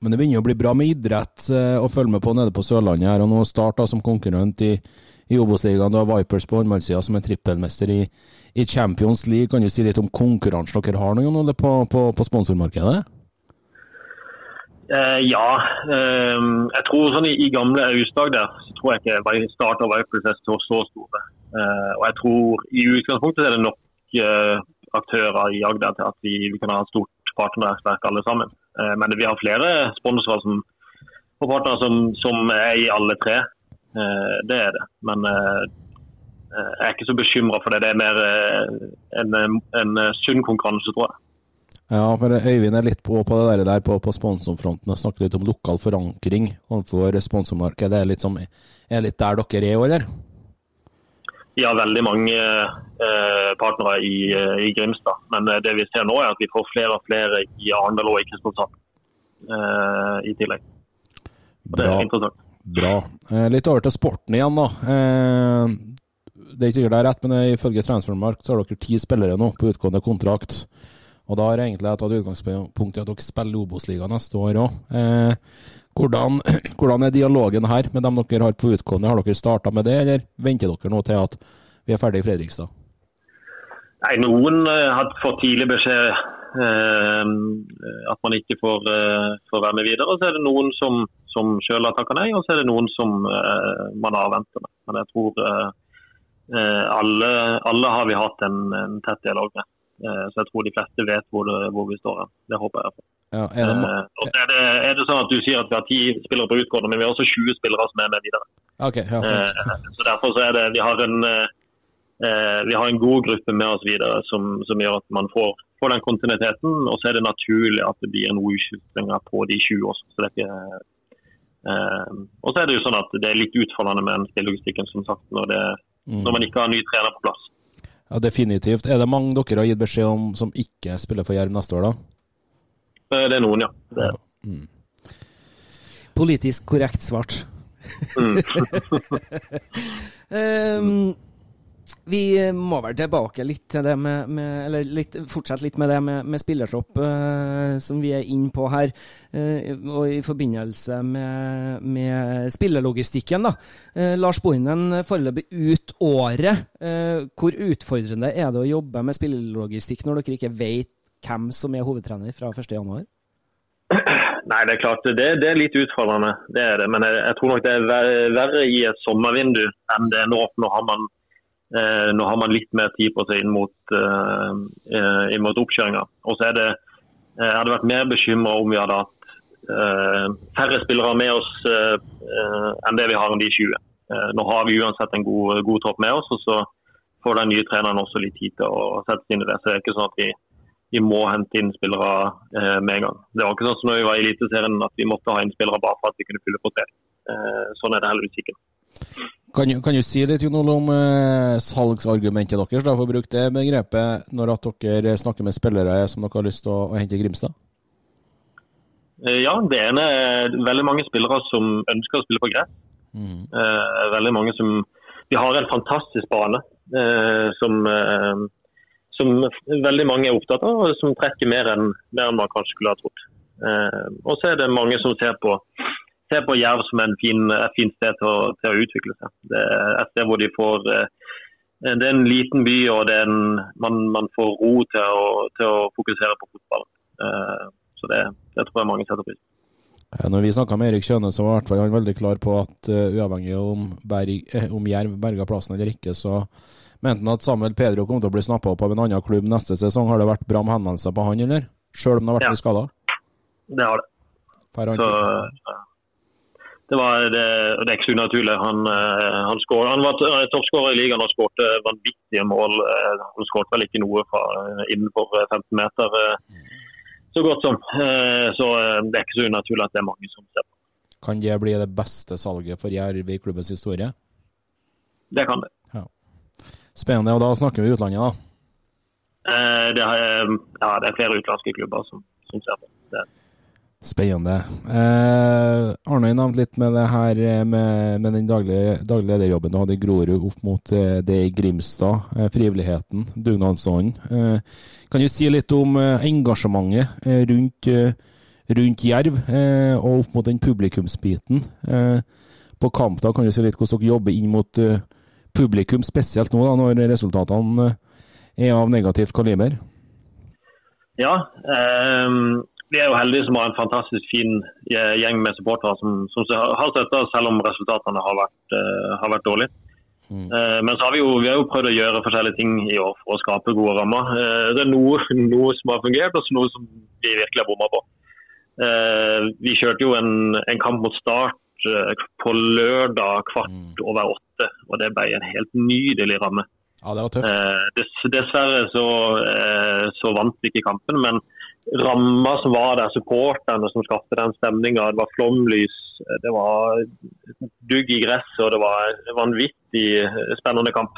Men det begynner å bli bra med idrett eh, å følge med på nede på Sørlandet her. og Nå Start som konkurrent i, i Obos-ligaen. Du har Vipers på håndballsida som er trippelmester i, i Champions League. Kan du si litt om konkurransen dere har nå på, på, på sponsormarkedet? Eh, ja, eh, jeg tror sånn i, i gamle Austdag der, så tror jeg ikke starta Vipers er så, så store. Eh, og jeg tror i utgangspunktet er det nok eh, aktører i Agder til at vi, vi kan ha et stort partnernettverk alle sammen. Eh, men vi har flere sponsorer som, og partnere som, som er i alle tre. Eh, det er det. Men eh, jeg er ikke så bekymra for det. Det er mer en, en sunn konkurranse, tror jeg. Ja, for Øyvind er litt på, på det der, på, på sponsorfronten og snakker litt om lokal forankring overfor sponsormarkedet. Det er litt, litt der dere er òg, eller? Vi har veldig mange eh, partnere i, eh, i Grimstad. Men eh, det vi ser nå er at vi får flere og flere i Arendal og i Kristiansand eh, i tillegg. Og det Bra. er interessant. Bra. Eh, litt over til sporten igjen, da. Eh, det er ikke sikkert det er rett, men ifølge Transformark så har dere ti spillere nå på utgående kontrakt. Og da har jeg egentlig tatt utgangspunkt i at dere spiller Obos-liga neste år òg. Eh, hvordan, hvordan er dialogen her med dem dere har på utgående? Har dere starta med det, eller venter dere nå til at vi er ferdig i Fredrikstad? Nei, Noen hadde har fått tidlig beskjed eh, at man ikke får, eh, får være med videre. Så er det noen som, som selv har takka nei, og så er det noen som eh, man avventer med. Men jeg tror eh, eh, alle, alle har vi hatt en, en tett dialog med. Eh, så jeg tror de fleste vet hvor, det, hvor vi står. hen. Det håper jeg. Ja, er det, så er, det, er det sånn at Du sier at vi har ti spillere på utgående, men vi har også 20 spillere som er med videre. Okay, ja. Eh, så derfor så er det, vi har en eh, vi har en god gruppe med oss videre som, som gjør at man får, får den kontinuiteten. Og så er det naturlig at det blir en utskiftinger på de 20 også. Så det er og så er det jo sånn at det er litt utfordrende med den spillelogistikken som sagt, når, det, Mm. når man ikke har ny trener på plass. Ja, Definitivt. Er det mange dere har gitt beskjed om som ikke spiller for Jerv neste år, da? Eh, Det er noen, ja. Det, er. Politisk korrekt svart. mm. um, vi må vel tilbake litt til det med, med Eller litt, fortsette litt med det med, med spillertropp, uh, som vi er inne på her. Uh, og i forbindelse med, med spillelogistikken, da. Uh, Lars Bohinen foreløpig ut året. Hvor utfordrende er det å jobbe med spillelogistikk når dere ikke vet hvem som er hovedtrener fra 1.1? Nei, det er klart det, det er litt utfordrende. Det er det. Men jeg, jeg tror nok det er verre, i et sommervindu enn det er nå. Nå har man, eh, nå har man litt mer tid på seg inn mot, eh, eh, mot oppkjøringa. Og så er det, eh, jeg hadde vært mer bekymra om vi hadde hatt eh, færre spillere med oss eh, enn det vi har enn de 20. Eh, nå har vi uansett en god, god tropp med oss, og så får den nye treneren også litt tid til å sette seg inn i det. Så det er ikke sånn at vi vi må hente inn spillere eh, med en gang. Det var ikke sånn som når vi var i Eliteserien at vi måtte ha inn spillere bare for at vi kunne fylle på tre. Eh, sånn er det heldigvis ikke. Kan, du- kan du si litt Jon om eh, salgsargumentet deres, da, for å bruke det begrepet, når at dere snakker med spillere som dere har lyst til å, å hente i Grimstad? Eh, ja, det ene er veldig mange spillere som ønsker å spille på gress. Eh, veldig mange som Vi har en fantastisk bane eh, som, eh, som veldig mange er opptatt av, og som trekker mer enn, mer enn man kanskje skulle ha trodd. Eh, og så er det mange som ser på, ser på Jerv som en fin, et fint sted til å, til å utvikle seg. Det er et sted hvor de får eh, det er en liten by, og en, man, man får ro til å, til å fokusere på fotball. Eh, så det, det tror jeg mange setter pris på. Eh, Når vi snakka med Erik Kjøne, så var han veldig klar på at uh, uavhengig om, Berg, eh, om Jerv berga plassen eller ikke, så mente han at Samuel Pedro kom til å bli snappa opp av en annen klubb neste sesong. Har det vært bra med henvendelser på han, eller? Sjøl om han har vært Ja. litt skada? Det har det. Så, eh, Det, var, det, det er ikke så unaturlig. Han, eh, han, skår, han var toppskårer i ligaen og skåret vanvittige mål. Eh, Han skåret vel ikke noe fra eh, innenfor eh, 15 meter, eh, så godt som. Eh, Så eh, det er ikke så unaturlig at det er mange som ser på. Kan det bli det beste salget for Jerv i klubbens historie? Det kan det. Spennende. Og da snakker vi utlandet, da. Eh, Det er, ja, det er flere utenlandske klubber som, på. Det, Spennende. Eh, Arne nevnte litt med det her eh, med, med den daglige, daglige lederjobben du hadde i Grorud opp mot eh, det i Grimstad. Eh, frivilligheten, dugnadsånden. Eh, kan du si litt om eh, engasjementet rundt, rundt Jerv, og opp mot den publikumsbiten? På Kampdag kan du si litt hvordan dere jobber inn mot eh, publikum, spesielt nå da, når resultatene eh, er av negativt kaliber? Ja, ehm, vi er jo heldige som har en fantastisk fin eh, gjeng med supportere som, som har støtta oss selv om resultatene har vært, eh, har vært dårlige. Eh, men så har vi, jo, vi har jo prøvd å gjøre forskjellige ting i år for å skape gode rammer. Det er noe, noe som har fungert, og noe som vi virkelig har bomma på. Vi kjørte jo en, en kamp mot Start på lørdag kvart over åtte, og det ble en helt nydelig ramme. Ja, det var tøft. Eh, dess, dessverre så, eh, så vant vi ikke kampen, men ramma som var der, supporterne som skapte den stemninga, det var flomlys, eh, det var dugg i gress og det var en vanvittig eh, spennende kamp.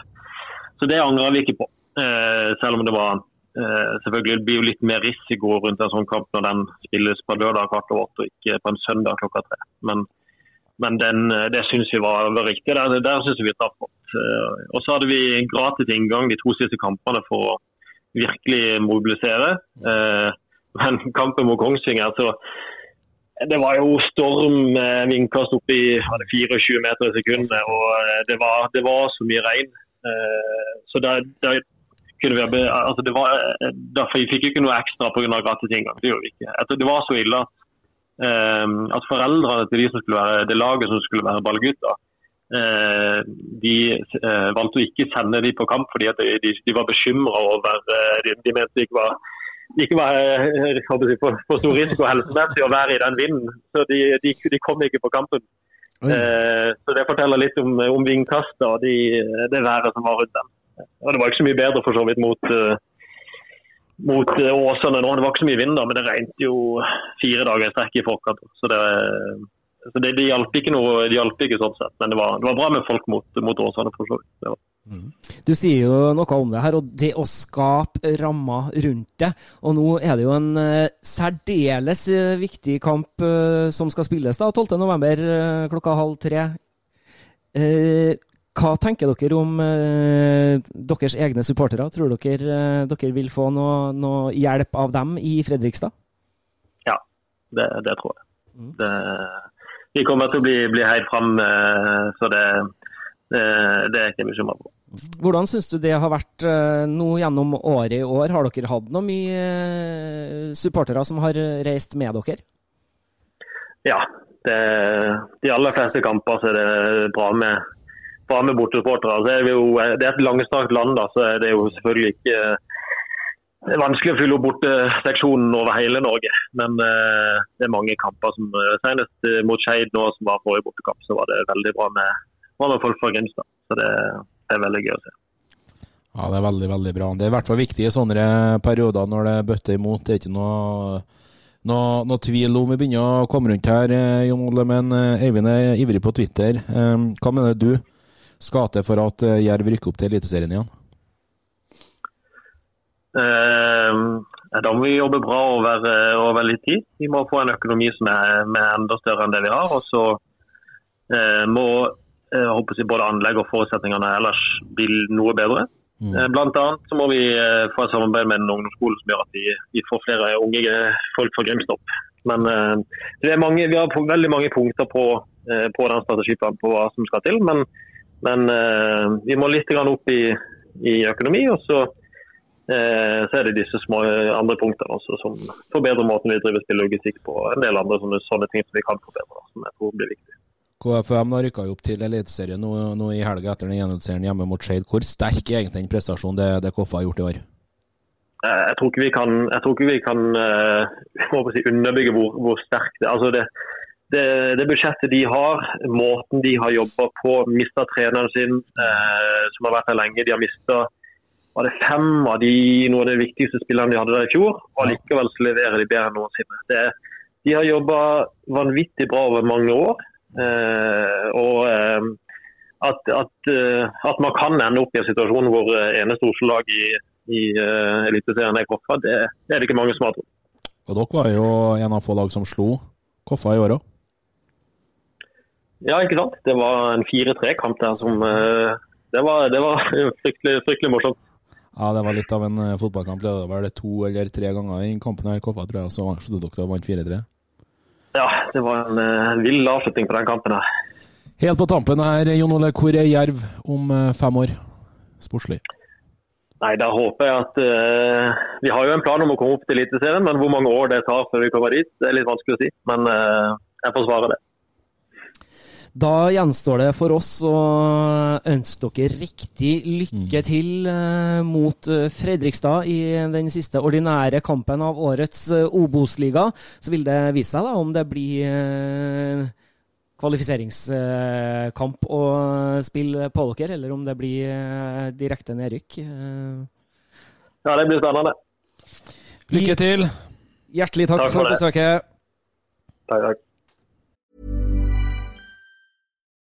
Så det angrer vi ikke på. Eh, selv om det var eh, selvfølgelig det blir jo litt mer risiko rundt en sånn kamp når den spilles på lørdag kvart over åtte og ikke på en søndag klokka tre. Men, men den, eh, det syns vi var, var riktig. Der, der syns vi traff godt. Eh, Og så hadde vi gratis inngang de to siste kampene for å virkelig mobilisere. Eh, Men kampen mot Kongsvinger, så det var jo storm vindkast opp i 24 meter i sekundet. Og det var, det var så mye regn. Så da, kunne vi altså Derfor fikk vi ikke noe ekstra pga. gratis inngang. Det gjorde vi ikke. Altså, det var så ille at, at foreldrene til de som skulle være, det laget som skulle være ballgutter, eh, de eh, valgte å ikke sende de på kamp fordi at de, de, de var bekymra over eh, de, de mente det ikke var ikke var for, for stor risiko helsemessig å være i den vinden. Så de, de, de kom ikke på kampen. Eh, så Det forteller litt om, om vindkastet og de, det været som var rundt dem. Og Det var ikke så mye bedre for så vidt mot, eh, mot eh, Åsane nå. Det var ikke så mye vind, da, men det regnet jo fire dager i strekk i forkant. Så det, så det, det hjalp ikke noe, det hjalp ikke sånn sett. Men det var, det var bra med folk mot, mot Åsane. for så vidt. Mm. Du sier jo noe om det her, og det å skape rammer rundt det. Og nå er det jo en eh, særdeles eh, viktig kamp eh, som skal spilles da, 12.11. Uh, klokka halv tre. Eh, hva tenker dere om eh, deres egne supportere? Tror dere eh, dere vil få noe, noe hjelp av dem i Fredrikstad? Ja, det, det tror jeg. Det, vi kommer til å bli, bli heid fram, eh, så det, det, det er jeg ikke bekymra for. Hvordan syns du det har vært eh, nå gjennom året i år? Har dere hatt noe mye eh, supportere som har reist med dere? Ja, det, de aller fleste kamper så er det bra med, bra med bortesupportere. Er det, det er et langstrakt land, da, så er jo selvfølgelig ikke det er vanskelig å fylle opp borteseksjonen over hele Norge. Men eh, det er mange kamper som eh, Senest eh, mot Skeid nå, som var forrige bortekamp, så var det veldig bra med, med folk fra Grimstad. Så det, det er veldig gøy å se. Ja, det er veldig, veldig bra. Det er i hvert fall viktig i sånne perioder når det bøtter imot. Det er ikke noe, noe, noe tvil om vi begynner å komme rundt her, eh, Jon Ole. Men eh, Eivind er ivrig på Twitter. Eh, Hva mener du skal til for at eh, Jerv rykker opp til Eliteserien igjen? Eh, da må vi jobbe bra over, over litt tid. Vi må få en økonomi som er, er enda større enn det vi har. Og så eh, må eh, jeg både anlegg og forutsetningene ellers bli noe bedre. Mm. Blant annet så må vi eh, få et samarbeid med en ungdomsskole som gjør at vi, vi får flere unge eh, folk fra Grimstad opp. Men eh, det er mange, vi har veldig mange punkter på, eh, på den strategiplanen på hva som skal til. Men, men eh, vi må litt grann opp i, i økonomi. og så Eh, så er det disse små eh, andre punktene også som forbedrer måten vi driver spillelogistikk på. En del andre sånne, sånne ting som vi kan forbedre, som jeg tror blir viktig. KFM har rykka opp til Eliteserien nå, nå i helga etter den gjennomseieren hjemme mot Skeid. Hvor sterk er egentlig den prestasjonen det, det KFA har gjort i år? Eh, Jeg tror ikke vi kan, ikke vi kan si, underbygge hvor, hvor sterkt det. Altså det, det, det budsjettet de har, måten de har jobba på, mista treneren sin, eh, som har vært her lenge. De har mista var det fem av de, noen av de viktigste spillerne de hadde der i fjor. og Likevel så leverer de bedre enn noensinne. Det, de har jobba vanvittig bra over mange år. Eh, og eh, at, at, eh, at, man kan ende opp i en situasjon hvor eh, eneste Oslo-lag i, i uh, Eliteserien er Koffa, det, det, er det ikke mange som har trodd. Og dere var jo en av få lag som slo Koffa i år òg? Ja, ikke sant. Det var en 4-3-kamp der som uh, det var, det var fryktelig, fryktelig morsomt. Ja, det var litt av en uh, fotballkamp. Det var det to eller tre ganger i kampen her Koffa, tror jeg, så sluttet dere vant 4-3. Ja, det var en uh, vill avslutning på den kampen her. Helt på tampen her, Jon Ole, hvor er Jerv om uh, fem år, sportslig? Nei, Da håper jeg at uh, Vi har jo en plan om å komme opp til Eliteserien, men hvor mange år det tar før vi kommer dit, det er litt vanskelig å si. Men jeg får svare det. Da gjenstår det for oss å ønske dere riktig lykke mm. til eh, mot eh, Fredrikstad i den siste ordinære kampen av årets eh, Obos-liga. Så vil det vise seg da om det blir kvalifiseringskamp å spille på dere, eller om det blir direkte nedrykk. Ja, det blir spennende. Lykke til. Hjertelig takk, takk for, for besøket. Takk, takk.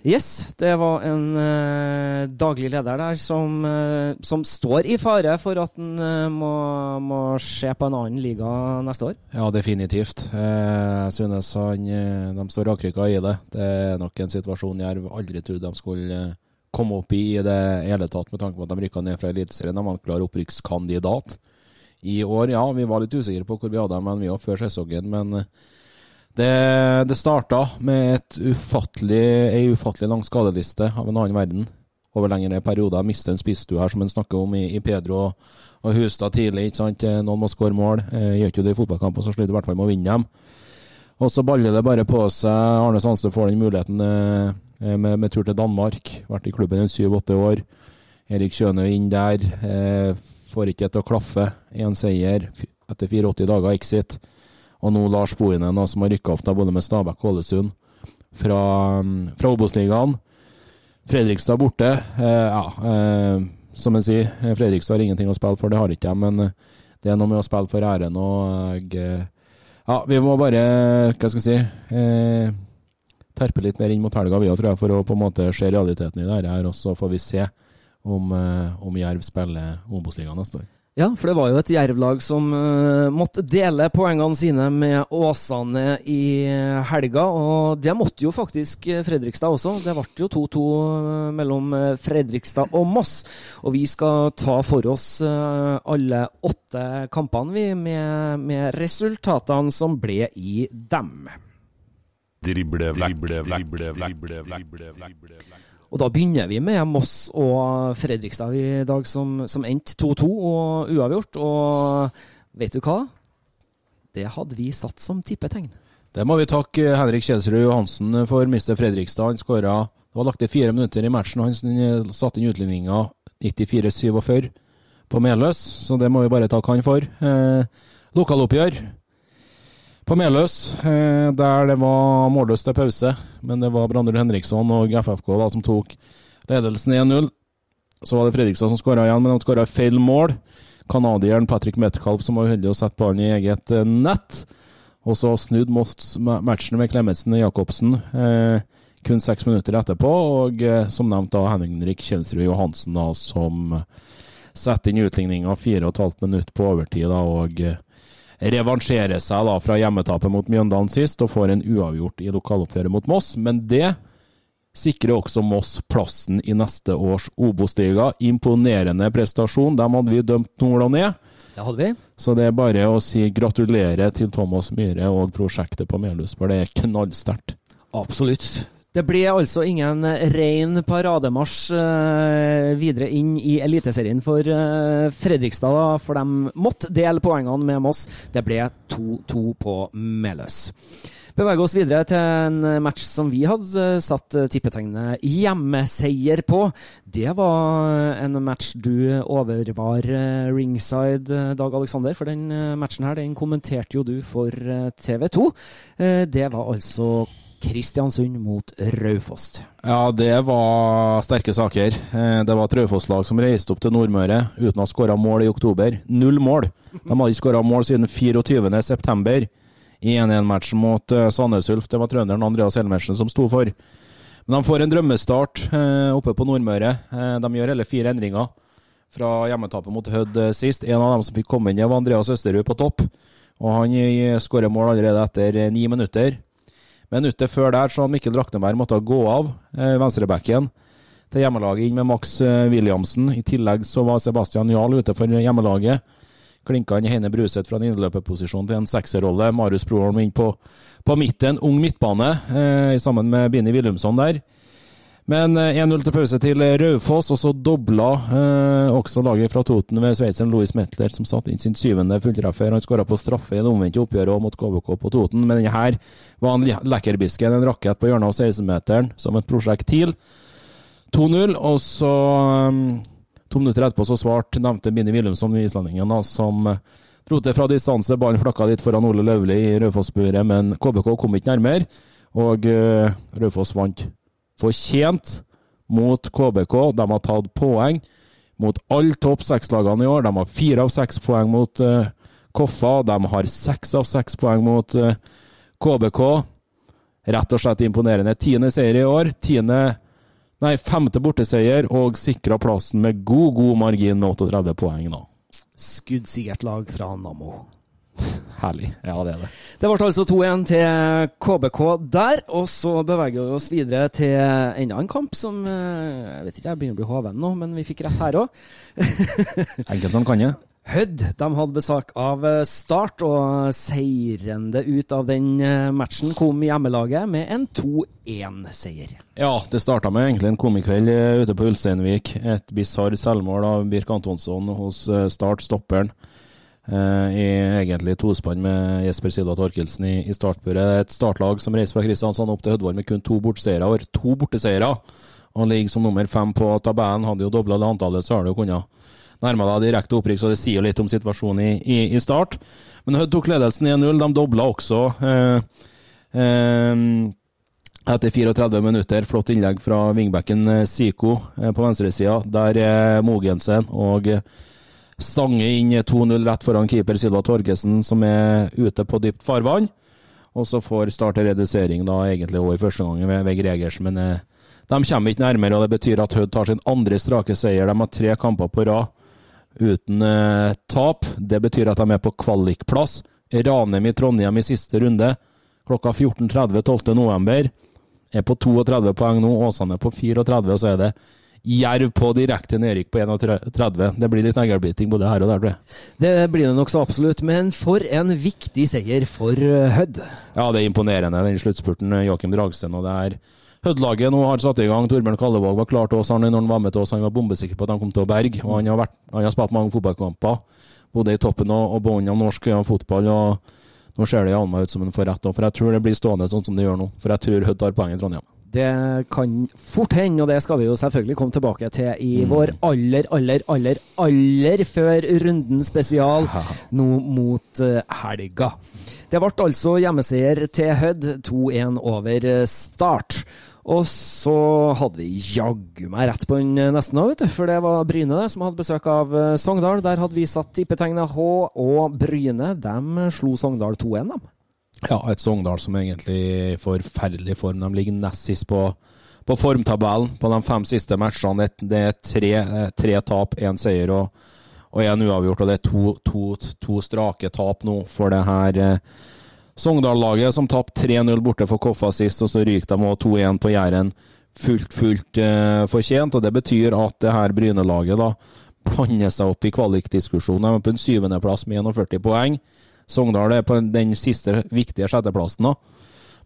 Yes, det var en uh, daglig leder der som, uh, som, står i fare for at han uh, må, må, se på en annen liga neste år. Ja, definitivt. Jeg synes han, de står rakrykka i det. Det er nok en situasjon Jerv aldri trodde de skulle komme opp i i det hele tatt, med tanke på at de rykka ned fra Eliteserien. De var en klar opprykkskandidat i år. Ja, vi var litt usikre på hvor vi hadde dem, men vi var før sesongen. men det, det starta med ufattelig, ei ufattelig lang skadeliste av en annen verden over lengre perioder. Miste en spissstue her, som en snakker om i, i Pedro og, og Hustad tidlig. ikke sant? Eh, noen må skåre mål. Eh, gjør ikke det i fotballkamper, så sliter du i hvert fall med å vinne dem. Og så baller det bare på seg. Arne Sandstø får den muligheten eh, med, med, tur til Danmark. Vært i klubben i syv-åtte år. Erik Kjønø inn der. Eh, får ikke til å klaffe. Én seier etter 84 dager exit. Og nå Lars Bohinen, som har rykka opp da, både med Stabæk og Ålesund fra, fra Obos-ligaen. Fredrikstad borte. Eh, ja, eh, som jeg sier, Fredrikstad har ingenting å spille for, det har ikke jeg. Men eh, det er noe med å spille for æren og eh, Ja, vi må bare, hva skal jeg si eh, terpe litt mer inn mot helga, vi òg, tror jeg, for å på en måte se realiteten i det her. Og så får vi se om, eh, om Jerv spiller Obos-ligaen neste år. Ja, for det var jo et Jerv-lag som uh, måtte dele poengene sine med Åsane i helga. Og det måtte jo faktisk Fredrikstad også. Det ble jo 2-2 mellom Fredrikstad og Moss. Og vi skal ta for oss uh, alle åtte kampene, vi, med, med resultatene som ble i dem. Drible, drible, drible, vekk, drible, drible. Og da begynner vi med Moss og Fredrikstad i dag, som, som endte 2-2 og uavgjort. Og vet du hva? Det hadde vi satt som tippetegn. Det må vi takke Henrik Kjelsrud Johansen for. Mister Fredrikstad. Han skåra Det var lagt til fire minutter i matchen. og Han satte inn utligninga 94-47 på Meløs, så det må vi bare takke han for. Eh, lokaloppgjør på Meløs, eh, der det var målløst til pause. Men det var Brandrud Henriksson og FFK da, som tok ledelsen 1-0. Så var det Fredrikstad som skåra igjen, men de skåra feil mål. Canadieren Patrick Metcalf som var uheldig å sette ballen i eget eh, nett. Og så snudd matchen med Klemetsen og Jacobsen eh, kun seks minutter etterpå. Og eh, som nevnt da Henrik Kjelsrud Johansen da, som setter inn utligninga fire og et halvt minutt på overtid. da, og revansjerer seg da fra hjemmetapet mot Mjøndalen sist, og får en uavgjort i lokaloppgjøret mot Moss. Men det sikrer også Moss plassen i neste års Obos-liga. Imponerende prestasjon. Dem hadde vi dømt nord og ned. Det hadde vi. Så det er bare å si gratulerer til Thomas Myhre og prosjektet på Melhus, for det er knallsterkt. Absolutt. Det ble altså ingen ren parademarsj uh, videre inn i Eliteserien for uh, Fredrikstad, for de måtte dele poengene med Moss. Det ble 2-2 på Meløs. Beveger oss videre til en match som vi hadde satt tippetegnet hjemmeseier på. Det var en match du overvar eh, ringside, Dag Alexander. For den matchen her, den kommenterte jo du for TV 2. Det var altså Kristiansund mot Raufoss. Ja, det var sterke saker. Eh, det var et Raufoss-lag som reiste opp til Nordmøre uten å ha skåra mål i oktober. Null mål! De hadde ikke skåra mål siden 24.9. i 1-1-matchen mot eh, Sandnes Ulf. Det var trønderen Andreas Helmersen som sto for. Men de får en drømmestart eh, oppe på Nordmøre. De gjør hele fire endringer fra hjemmetapet mot Hødd sist. En av dem som fikk komme inn, var Andreas Østerud på topp. Og han skårer mål allerede etter ni minutter. Minuttet før der så Mikkel Drakneberg måtte gå av eh, venstrebacken til hjemmelaget inn med Max eh, Williamsen. I tillegg så var Sebastian Jahl ute for hjemmelaget. Klinka inn Heine Bruseth fra en innløperposisjon til en sekserrolle. Marius Broholm inn på, på midten, ung midtbane, eh, sammen med Bini Willumsson der. Men 1-0 eh, til pause til Raufoss, og så dobla eh, også laget fra Toten ved sveitseren Louis Metler, som satte inn sin syvende fulltreffer. Han skåra på straffe i det omvendte oppgjøret mot KBK på Toten, men denne her var en lekkerbisken, en rakett på hjørnet av 16-meteren, som et prosjektil. 2-0, og så um, To minutter etterpå så svarte nevnte Bini Wilhelmsson, islendingen, da, som dro til fra distanse. Ballen flakka litt foran Ole Løvli i Raufoss-buret, men KBK kom ikke nærmere, og uh, Raufoss vant fortjent mot KBK. De har tatt poeng mot alle topp seks-lagene i år. De har fire av seks poeng mot uh, Koffa. De har seks av seks poeng mot uh, eh, KBK. Rett og slett imponerende. Tiende seier i år. Tiende Nei, femte borteseier og sikra plassen med god, god margin med 38 poeng nå. Skuddsikkert lag fra Nammo. Herlig. Ja, det er det. Det ble altså 2-1 til KBK der. Og så beveger vi oss videre til enda en kamp som eh, Jeg vet ikke, jeg begynner å bli hoven nå, men vi fikk rett her òg. Enkelt man kan det. Hødd de hadde besøk av eh, Start, og seirende ut av den eh, matchen kom hjemmelaget med en 2-1-seier. Ja, det starta med egentlig en komikveld ute på Ulsteinvik. Et bisarr selvmål av Birk Antonsson hos Start, stopperen. Eh, i egentlig tospann med Jesper Silva Torkelsen i, i startburet. Et startlag som reiser fra Kristiansand opp til Hødvold med kun to borteseiere. Har to borteseiere og ligger som nummer fem på tabellen. Hadde jo dobla det antallet, så har du kunnet nærme deg direkte opprykk, så det sier jo litt om situasjonen i, i, i start. Men Hødd tok ledelsen 1-0. De dobla også. Eh, eh, etter 34 minutter, flott innlegg fra vingbekken eh, Siko eh, på venstresida. Der er Mogensen og Stange inn 2-0 rett foran keeper Silva Torgesen, som er ute på dypt farvann. Og så får starte redusering da egentlig over første omgang ved, ved Gregers, men eh, de kommer ikke nærmere. og Det betyr at Hødd tar sin andre strake seier. De har tre kamper på rad uten eh, tap. Det betyr at de er på kvalikplass. Ranheim i Trondheim i siste runde klokka 14.30 12.11. Er på 32 poeng nå. Åsane er på 34, og så er det Jerv på direkte nedrykk på 31. Det blir litt neglebiting både her og der, tror jeg. Det blir det nokså absolutt, men for en viktig seier for eh, Hødd. Ja, det er imponerende, den sluttspurten. Eh, Joakim Dragsten og det er Hødd-laget nå har satt i gang. Torbjørn Kallevåg var klar til oss han, når han var med til oss. Han var bombesikker på at han kom til å berge. Og han har, vært, han har spilt mange fotballkamper, både i toppen og, og bunnen av norsk og fotball. og Nå ser det jammen meg ut som han får rett, for jeg tror det blir stående sånn som det gjør nå. For jeg tror Hødd tar poeng i Trondheim. Det kan fort hende, og det skal vi jo selvfølgelig komme tilbake til i Mm. vår aller, aller, aller, aller før runden spesial nå mot eh, helga. Det ble altså hjemmeseier til Hødd, 2-1 over start. Og så hadde vi jaggu meg rett på den nesten òg, vet du. For det var Bryne det, som hadde besøk av eh, Sogndal. Der hadde vi satt tippetegnet H, og Bryne de slo Sogndal 2-1, dem. Ja, et Sogndal som egentlig er i forferdelig form. De ligger nest sist på, på formtabellen på de fem siste matchene. Det, er tre, eh, tre tap, én seier og, og én uavgjort. Og det er to, to, to strake tap nå for det her eh, Sogndal-laget, som tapte 3-0 borte for Koffa sist, og så ryker de også 2-1 på Jæren. Fullt, fullt eh, fortjent. Og det betyr at det her Bryne-laget da blander seg opp i kvalikdiskusjonen. De er på en syvendeplass med 41 poeng. Sogndal er på den siste viktige sjetteplassen da,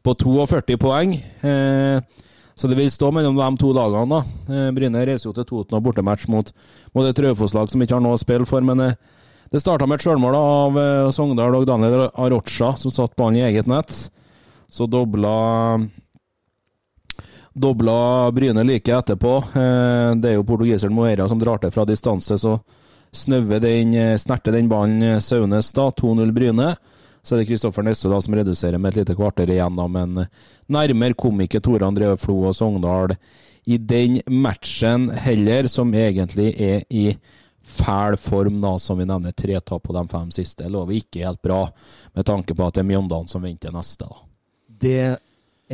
på 42 poeng. Eh, så det vil stå mellom de to lagene. da. Eh, Bryne reiser jo til Toten og bortematch mot, mot et Raufoss-lag som ikke har noe å spille for. Men eh, det starta med et sjølmål av eh, Sogndal og Daniel Arocha, som satt ballen i eget nett. Så dobla Dobla Bryne like etterpå. Det er jo portugiseren Moera som drar til fra distanse, så snøver den, eh, snerter den ballen eh, Saunes da. 2-0 Bryne. Så er det Kristoffer Nesse som reduserer med et lite kvarter igjen, da. Men eh, nærmere kom ikke Tore André Flo og Sogndal i den matchen heller, som egentlig er i fæl form, da, som vi nevner. Tre tap på de fem siste. Lover ikke helt bra, med tanke på at det er Mjøndalen som venter neste. da. Det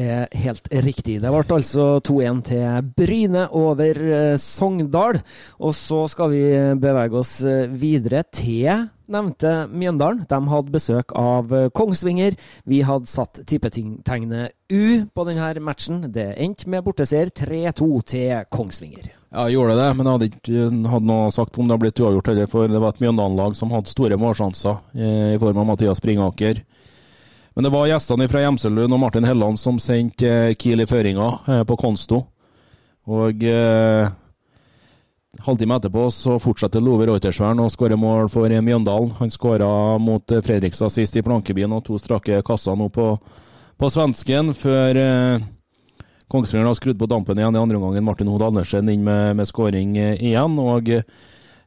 er helt riktig. Det ble altså 2-1 til Bryne over eh, Sogndal. Og så skal vi bevege oss eh, videre til nevnte Mjøndalen. De hadde besøk av eh, Kongsvinger. Vi hadde satt tippetegnet U på denne matchen. Det endte med borteseier 3-2 til Kongsvinger. Ja, gjorde det, men jeg hadde ikke hadde noe sagt om det hadde blitt uavgjort heller, for det var et Mjøndalen-lag som hadde store målsjanser i form av Mathias Springaker. Men det var gjestene fra Gjemselund og Martin Helland som sendte eh, Kiel i føringa eh, på Konsto. Og eh, halvtime etterpå så fortsetter Love Reutersvern å skåre mål for eh, Mjøndalen. Han skåra mot Fredrikstad sist i Plankebyen og to strake kasser nå på, på svensken, før eh, Kongsvinger har skrudd på dampen igjen i andre omgang. Martin Hode Andersen inn med, med skåring igjen. Og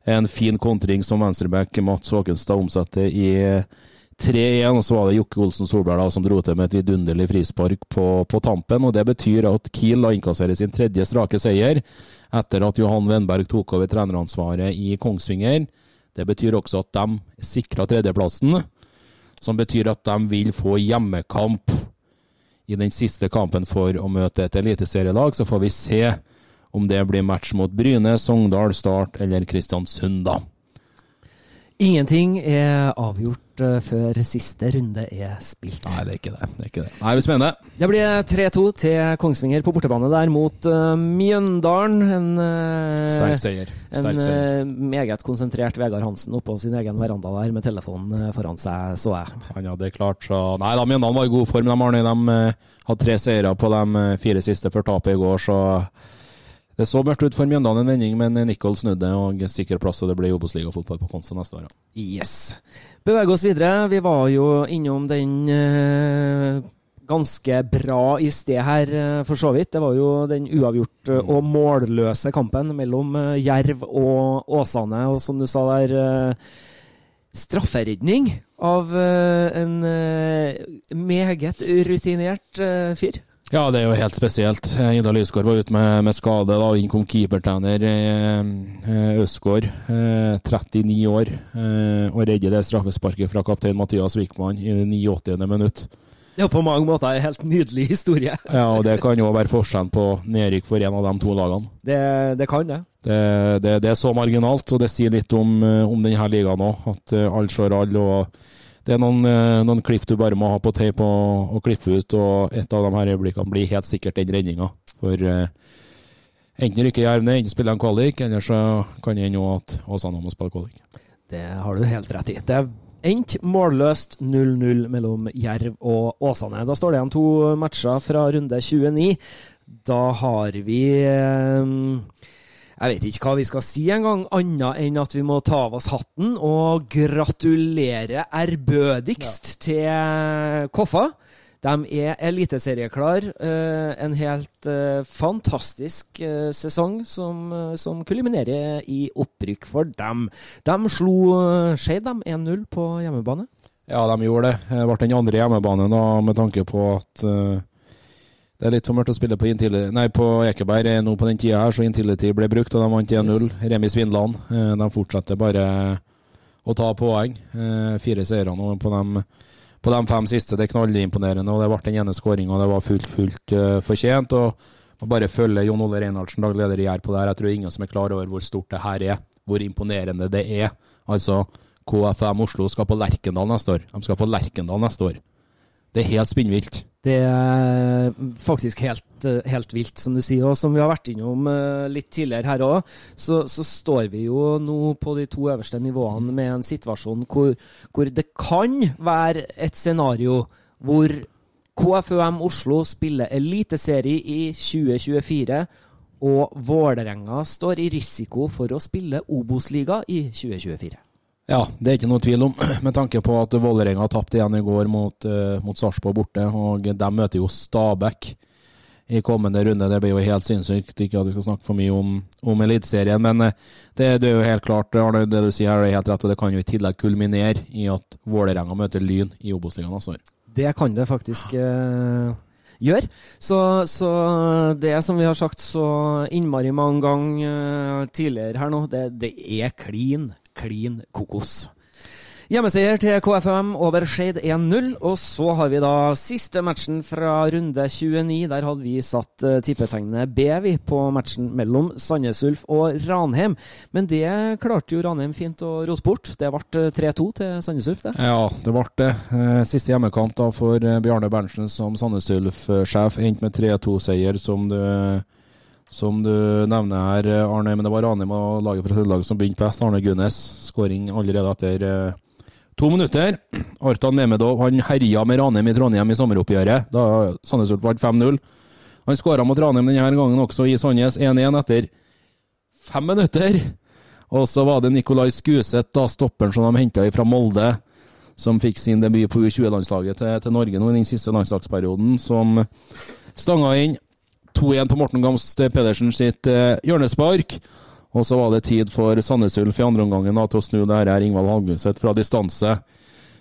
en fin kontring som venstreback Mats Håkenstad omsetter i 3-1. Og så var det Jokke Olsen Solberg da, som dro til med et vidunderlig frispark på, på tampen. og Det betyr at Kiel da innkasserer sin tredje strake seier etter at Johan Wenberg tok over treneransvaret i Kongsvinger. Det betyr også at de sikra tredjeplassen, som betyr at de vil få hjemmekamp i den siste kampen for å møte et eliteserielag. Så får vi se om det blir match mot Bryne, Sogndal, Start eller Kristiansund, da. Ingenting er avgjort eh, før siste runde er spilt. Nei, det er ikke det. det, er ikke det. Nei, det blir spennende. Det blir 3-2 til Kongsvinger på bortebane der mot uh, Mjøndalen. En, uh, Sterk seier. Sterk en eh, meget konsentrert Vegard Hansen oppå sin egen veranda der med telefonen foran seg, så jeg. Han hadde klart så Nei da, Mjøndalen var i god form. De, Arne, de hadde tre seire på de fire siste før tapet i går, så det så mørkt ut for Mjøndalen en vending, men Nicol snudde og sikker plass, og det blir Obos-ligafotball på Konsta neste år. ja. Yes. Bevege oss videre. Vi var jo innom den uh, ganske bra i sted her, uh, for så vidt. Det var jo den uavgjort uh, og målløse kampen mellom Jerv og Åsane. Og som du sa der, strafferedning av en meget rutinert fyr. Ja, det er jo helt spesielt. Eh, Ida Lysgård var ute med, med skade. da, Inn kom keepertrener eh, eh, eh, 39 år, og redder det straffesparket fra kaptein Mathias Wickman i det 89. minutt. Det er på mange måter en helt nydelig historie. Ja, og Det kan jo være forskjellen på nedrykk for en av de to lagene. Det, det kan det. Det, det, det er så marginalt, og det sier litt om, om denne ligaen òg. At alle slår alle. og Det er noen, eh, noen klipp du bare må ha på tape og, og klippe ut, og et av de her øyeblikkene blir helt sikkert den redninga. For eh, enten rykker Jerv ned, enten spiller de kvalik, eller så kan det hende at Åsane må spille kvalik. Det har du helt rett i. Det endte målløst 0-0 mellom Jerv og Åsane. Da står det igjen to matcher fra runde 29. Da har vi eh, Jeg vet ikke hva vi skal si engang, annet enn at vi må ta av oss hatten og gratulere ærbødigst til Koffa. De er eliteserieklar. eh, en helt eh, fantastisk eh, sesong som, som kulminerer i opprykk for dem. De slo Skeid 1-0 på hjemmebane. Ja, de gjorde det. Det ble den andre hjemmebane da, med tanke på at det er litt for mørkt å spille på, nei, på Ekeberg eh, nå på den tida her, så Intility ble brukt, og de vant 1-0. Remi Svindland. eh, de fortsetter bare å ta poeng. Eh, fire seire nå på de, på de fem siste. Det er knallimponerende. og Det ble den ene skåringa, det var fullt, fullt fortjent. og og bare følge Jon Ole Reinhardsen, daglig leder i Gjær, på det her. Jeg tror ingen som er klar over hvor stort det her er. Hvor imponerende det er. Altså, KFM Oslo skal på Lerkendal neste år. De skal på Lerkendal neste år. Det er helt spinnvilt. Det er faktisk helt, eh, helt vilt, som du sier. Og som vi har vært innom eh, litt tidligere her òg, så, så står vi jo nå på de to øverste nivåene med en situasjon hvor, hvor det kan være et scenario hvor KFUM Oslo spiller eliteserie i 2024, og Vålerenga står i risiko for å spille Obos-liga i 2024. Ja, det er ikke noe tvil om, med tanke på at Vålerenga tapte igjen i går mot, uh, mot Sarpsborg borte. og De møter jo Stabæk i kommende runde. Det blir jo helt sinnssykt. Ikke at vi skal snakke for mye om, om Eliteserien, men uh, det, det, er jo helt klart, Arne, det du sier her er helt rett. og Det kan jo i tillegg kulminere i at Vålerenga møter Lyn i Obos-ligaen neste år. Det kan det faktisk uh, gjøre. Så, så, det som vi har sagt så innmari mange ganger tidligere her nå, det, det er klin klin kokos. Hjemmeseier til KFM over Skeid 1-0. Og så har vi da siste matchen fra runde 29. Der hadde vi satt uh, tippetegnet B på matchen mellom Sandnes Ulf og Ranheim. Men det klarte jo Ranheim fint å rote bort. Det ble 3-2 til Sandnes Ulf, det. Ja, det ble det. Uh, siste hjemmekamp da for Bjarne Berntsen som Sandnes Ulf-sjef. Endte med 3-2-seier, som du som du nevner her, Arne, men det var Ranheim og laget fra Trøndelag som begynte best. Arne Gunnes, skåring allerede etter uh, to minutter. Artan Nemedov han herja med Ranheim i Trondheim i sommeroppgjøret, da Sandnes Ulf vant 5-0. Han skåra mot Ranheim denne gangen også i Sandnes 1-1 etter fem minutter. Og så var det Nikolai Skuseth, da stopperen som de henta fra Molde, som fikk sin debut på U20-landslaget til, til, Norge nå i den siste landslagsperioden, som stanga inn 2-1 på Morten Gamst Pedersen sitt eh, hjørnespark. Og så var det tid for Sandnes Ulf i andre omgangen til å snu det her Ingvald Hallguseth fra distanse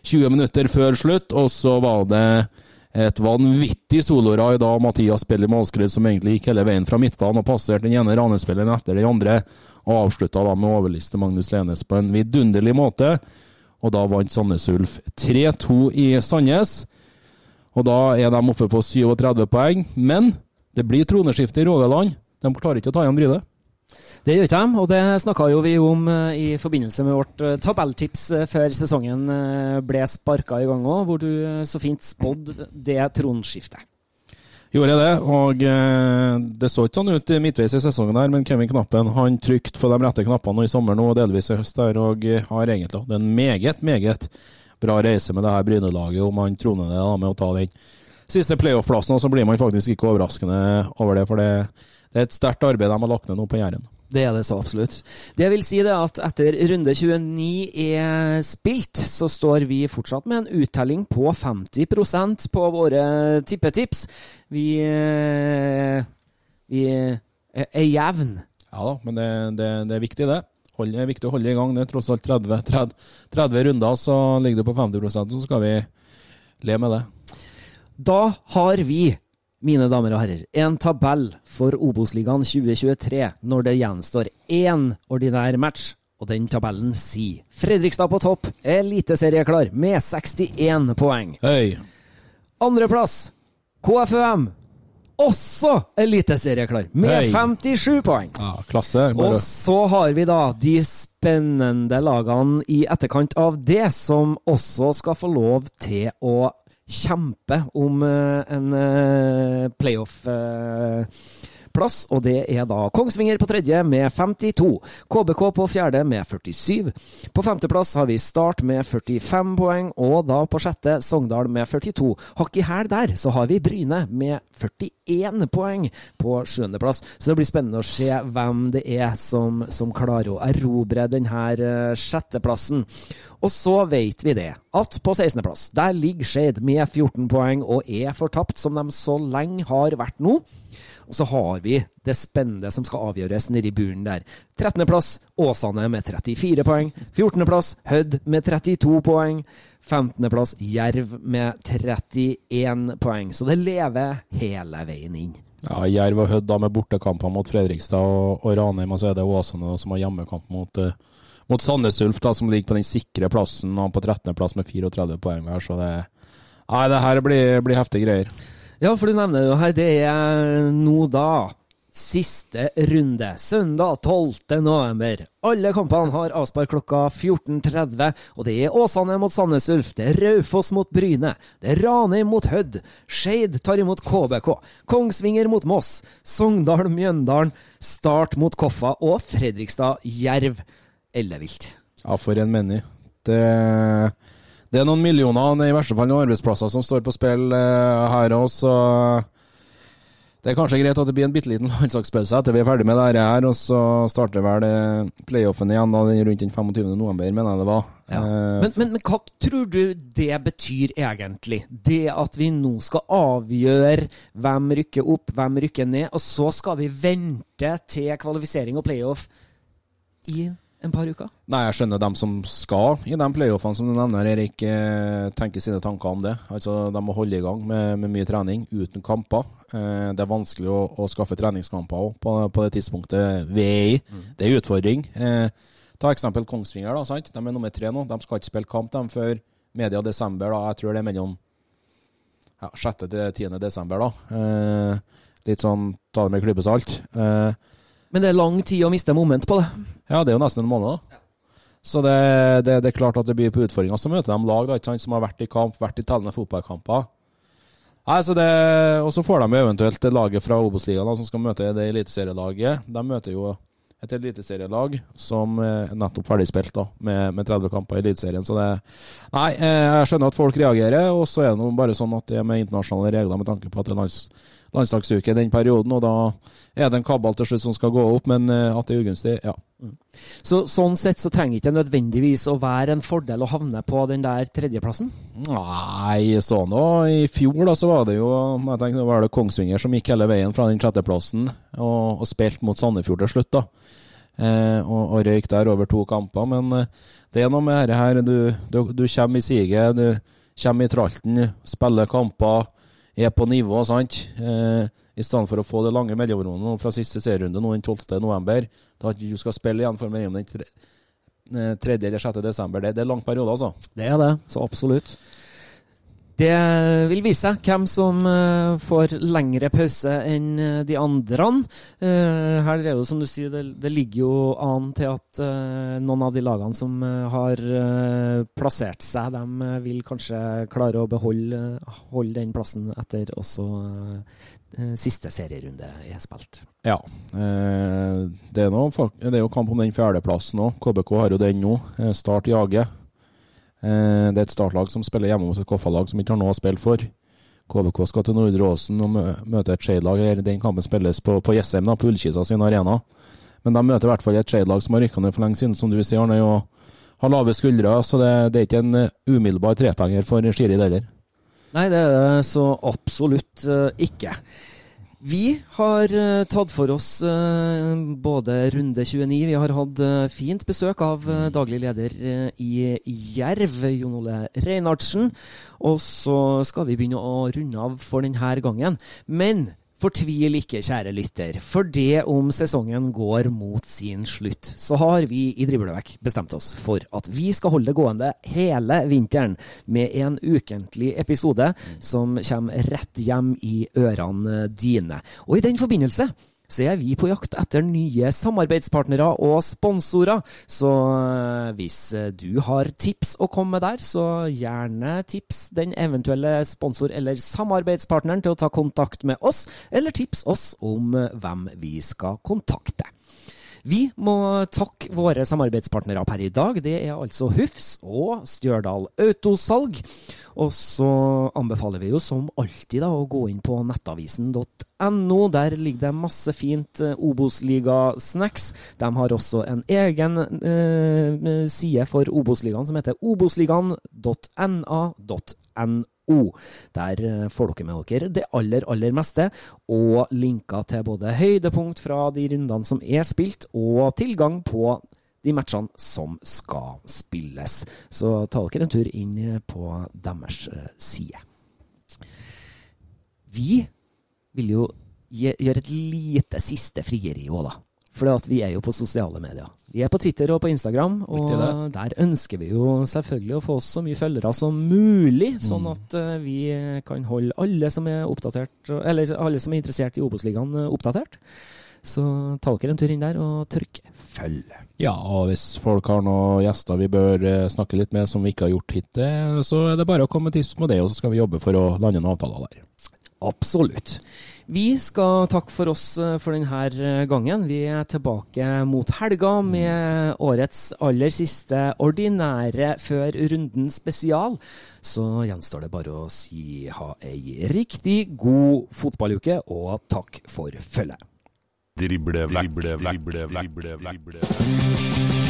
20 minutter før slutt. Og så var det et vanvittig solorai da Mathias Belli Malskrud som egentlig gikk hele veien fra midtbanen og passerte den ene ranespilleren etter den andre. Og avslutta da med overliste Magnus Lenes på en vidunderlig måte. Og da vant Sandnes Ulf 3-2 i Sandnes. Og da er de oppe på 37 poeng. Men det blir troneskifte i Rogaland. De klarer ikke å ta igjen Bryde. Det gjør ikke de, og det snakka jo vi om i forbindelse med vårt tabelltips før sesongen ble sparka i gang òg, hvor du så fint spådde det tronskiftet. Gjorde jeg det, og eh, det så ikke sånn ut midtveis i sesongen her, men Kevin Knappen han trykte på de rette knappene i sommer nå, og delvis i høst der, og har egentlig hatt en meget, meget bra reise med det her Bryne-laget, om han troner det da med å ta den siste playoff-plassen, og så blir man faktisk ikke overraskende over det. For det, det er et sterkt arbeid de har lagt ned nå på Jæren. Det er det så absolutt. Det vil si det at etter runde 29 er spilt, så står vi fortsatt med en uttelling på 50% på våre tippetips. Vi, vi er jevn. Ja da, men det, det, det er viktig, det. Hold, det er viktig å holde i gang. Det er tross alt 30, 30, 30 runder, så ligger det på 50% så skal vi le med det. Da har vi, mine damer og herrer, en tabell for Obos-ligaen 2023 når det gjenstår én ordinær match. Og den tabellen sier Fredrikstad på topp, eliteserieklar med 61 poeng. Hey. Andreplass KFUM, også eliteserieklar med Hey. 57 poeng. Ja, klasse. Bare. Og så har vi da de spennende lagene i etterkant av det, som også skal få lov til å kjempe om eh, en eh, playoff, eh, plass, og det er da Kongsvinger på tredje med 52. KBK på fjerde med 47. På femteplass har vi Start med 45 poeng, og da på sjette Sogndal med 42. Hakk i hæl der så har vi Bryne med 41 poeng på sjuendeplass. Så det blir spennende å se hvem det er som, som klarer å erobre denne eh, sjetteplassen. Og så vet vi det, at på 16.-plass der ligger Skeid med 14 poeng og er fortapt, som de så lenge har vært nå. Og så har vi det spennende som skal avgjøres nedi buren der. 13.-plass Åsane med 34 poeng. 14.-plass Hødd med 32 poeng. 15.-plass Jerv med 31 poeng. Så det lever hele veien inn. Ja, Jerv og Hødd da med bortekamper mot Fredrikstad og, og Ranheim, og så er det Åsane som har hjemmekamp mot, uh, mot Sandnes Ulf, da, som ligger på den sikre plassen, og på 13.-plass med 34 poeng hver. Så det, nei, det her blir, blir heftige greier. Ja, for du nevner jo her, det er nå da Siste runde, søndag 12. november. Alle kampene har avspark klokka 14.30, og det er Åsane mot Sandnes Ulf, det er Raufoss mot Bryne, det er Ranheim mot Hødd, Skeid tar imot KBK, Kongsvinger mot Moss, Sogndal Mjøndalen, Start mot Koffa og Fredrikstad Jerv. Ellevilt. Ja, for en meny. Det, det, er noen millioner, i verste fall noen arbeidsplasser, som står på spill her her også. Det er kanskje greit at det blir en bitte liten landslagspause etter vi er ferdig med dette her, og så starter vel playoffen igjen da, rundt den 25. november, mener jeg det var. Ja. Eh, men, men, men, hva tror du det betyr egentlig? Det at vi nå skal avgjøre hvem rykker opp, hvem rykker ned, og så skal vi vente til kvalifisering og playoff i en par uker? Nei, jeg skjønner dem som skal i de playoffene som du nevner, Erik, eh, tenker sine tanker om det. Altså, De må holde i gang med, med mye trening uten kamper. Eh, det er vanskelig å, å skaffe treningskamper på, på, det tidspunktet vi er i. Mm. Det er en utfordring. Eh, ta eksempel Kongsvinger. da, sant? De er nummer tre nå. De skal ikke spille kamp dem før media desember. da, Jeg tror det er mellom ja, 6. til 10. desember. da. Eh, litt sånn ta det med klypesalt. Eh, men det er lang tid å miste moment på det. Ja, det er jo nesten en måned. da. Så det, det, det, er klart at det blir på utfordringer. Så møter de lag da, ikke sant, som har vært i kamp, vært i tellende fotballkamper. Nei, så det, Og så får de eventuelt laget fra Obos-ligaen som skal møte det eliteserielaget. De møter jo et eliteserielag som er nettopp ferdigspilt da, med, med 30 kamper i Eliteserien. Så det Nei, eh, jeg skjønner at folk reagerer, og så er det bare sånn at det er med internasjonale regler med tanke på at det er lands, landslagsuke den perioden, og da er det en kabal til slutt som skal gå opp, men eh, at det er ugunstig, ja. Mm. Så Sånn sett så trenger det ikke nødvendigvis å være en fordel å havne på den der tredjeplassen? Nei, så nå. I fjor da så var det jo jeg tenker, var det Kongsvinger som gikk hele veien fra den sjetteplassen og, og spilte mot Sandefjord til slutt. da. Eh, og, og røyk der over to kamper. Men eh, det er noe med dette her. Du, du, du kommer i siget, du kommer i tralten, spiller kamper er på nivå, sant. Eh, I stedet for å få det lange mellomrommet fra siste serierunde nå den 12.11. Da du skal spille igjen for mellom den 3. Eh, eller 6. desember. Det, det er lang periode, altså. Det er det, så absolutt. Det vil vise seg hvem som uh, får lengre pause enn uh, de andre. Uh, her er det jo, som du sier, det ligger jo an til at noen av de lagene som har plassert seg, de vil kanskje klare å beholde holde den plassen etter også siste serierunde er spilt. Ja. det, er noe, det er jo kamp om den fjerdeplassen òg. KBK har jo den nå. Start jager. Eh, det er et startlag som spiller hjemme hos et KFA-lag som ikke har noe å spille for. KVK skal til Nordre Åsen og møte et Skeid-lag. Den kampen spilles på, på Jessheim, på Ullkisa sin arena. Men de møter i hvert fall et Skeid-lag som har rykka ned for lenge siden, som du sier, Arne, og har lave skuldre. Så det, det er ikke en eh, umiddelbar trepenger for Skirid heller. Nei, det er det så absolutt uh, ikke. Vi har uh, tatt for oss uh, både runde 29 Vi har hatt uh, fint besøk av daglig leder i Jerv, Jon Ole Reinhardsen. Og så skal vi begynne å runde av for denne gangen. Men Fortvil ikke, kjære lytter, for det om sesongen går mot sin slutt, så har vi i Driblevekk bestemt oss for at vi skal holde det gående hele vinteren med en ukentlig episode som kommer rett hjem i ørene dine. Og i den forbindelse så er vi på jakt etter nye samarbeidspartnere og sponsorer. Så eh, hvis eh, du har tips å komme med der, så gjerne tips den eventuelle sponsor- eller samarbeidspartneren til å ta kontakt med oss, eller tips oss om eh, hvem vi skal kontakte. Vi må takke våre samarbeidspartnere per i dag. Det er altså Hufs og Stjørdal Autosalg. Og så anbefaler vi jo som alltid da, å gå inn på nettavisen.no. Der ligger det masse fint eh, Obos-liga-snacks. De har også en egen eh, side for Obos-ligaen som heter obosligaen.na.no. Der eh, får dere med dere det aller, aller meste, og linker til både høydepunkt fra de rundene som er spilt, og tilgang på de matchene som skal spilles. Så ta dere en tur inn på deres eh, side. Vi vil jo gjøre et lite siste frieri òg, da. For vi er jo på sosiale medier. Vi er på Twitter og på Instagram, og der ønsker vi jo selvfølgelig å få så mye følgere som mulig, sånn at eh, vi kan holde alle som er eller alle som er interessert i Obos-ligaen, eh, oppdatert. Så ta dere en tur inn der og trykk følg. Ja, og hvis folk har noen gjester vi bør eh, snakke litt med som vi ikke har gjort hittil, så er det bare å komme med tips med det, og så skal vi jobbe for å lande noen avtaler der. Absolutt. Vi skal takke for oss eh, for denne gangen. Vi er tilbake mot helga med årets aller siste ordinære før runden spesial. Så gjenstår det bare å si ha ei riktig god fotballuke, og takk for følget. Drible vekk, drible vekk, drible vekk, drible vekk.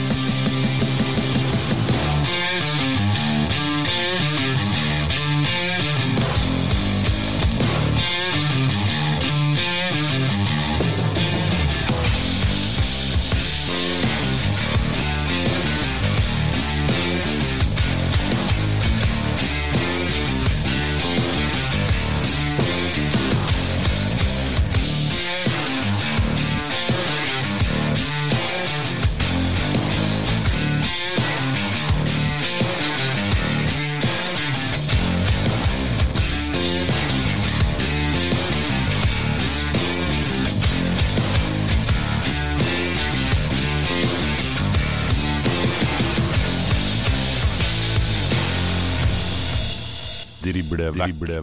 Drible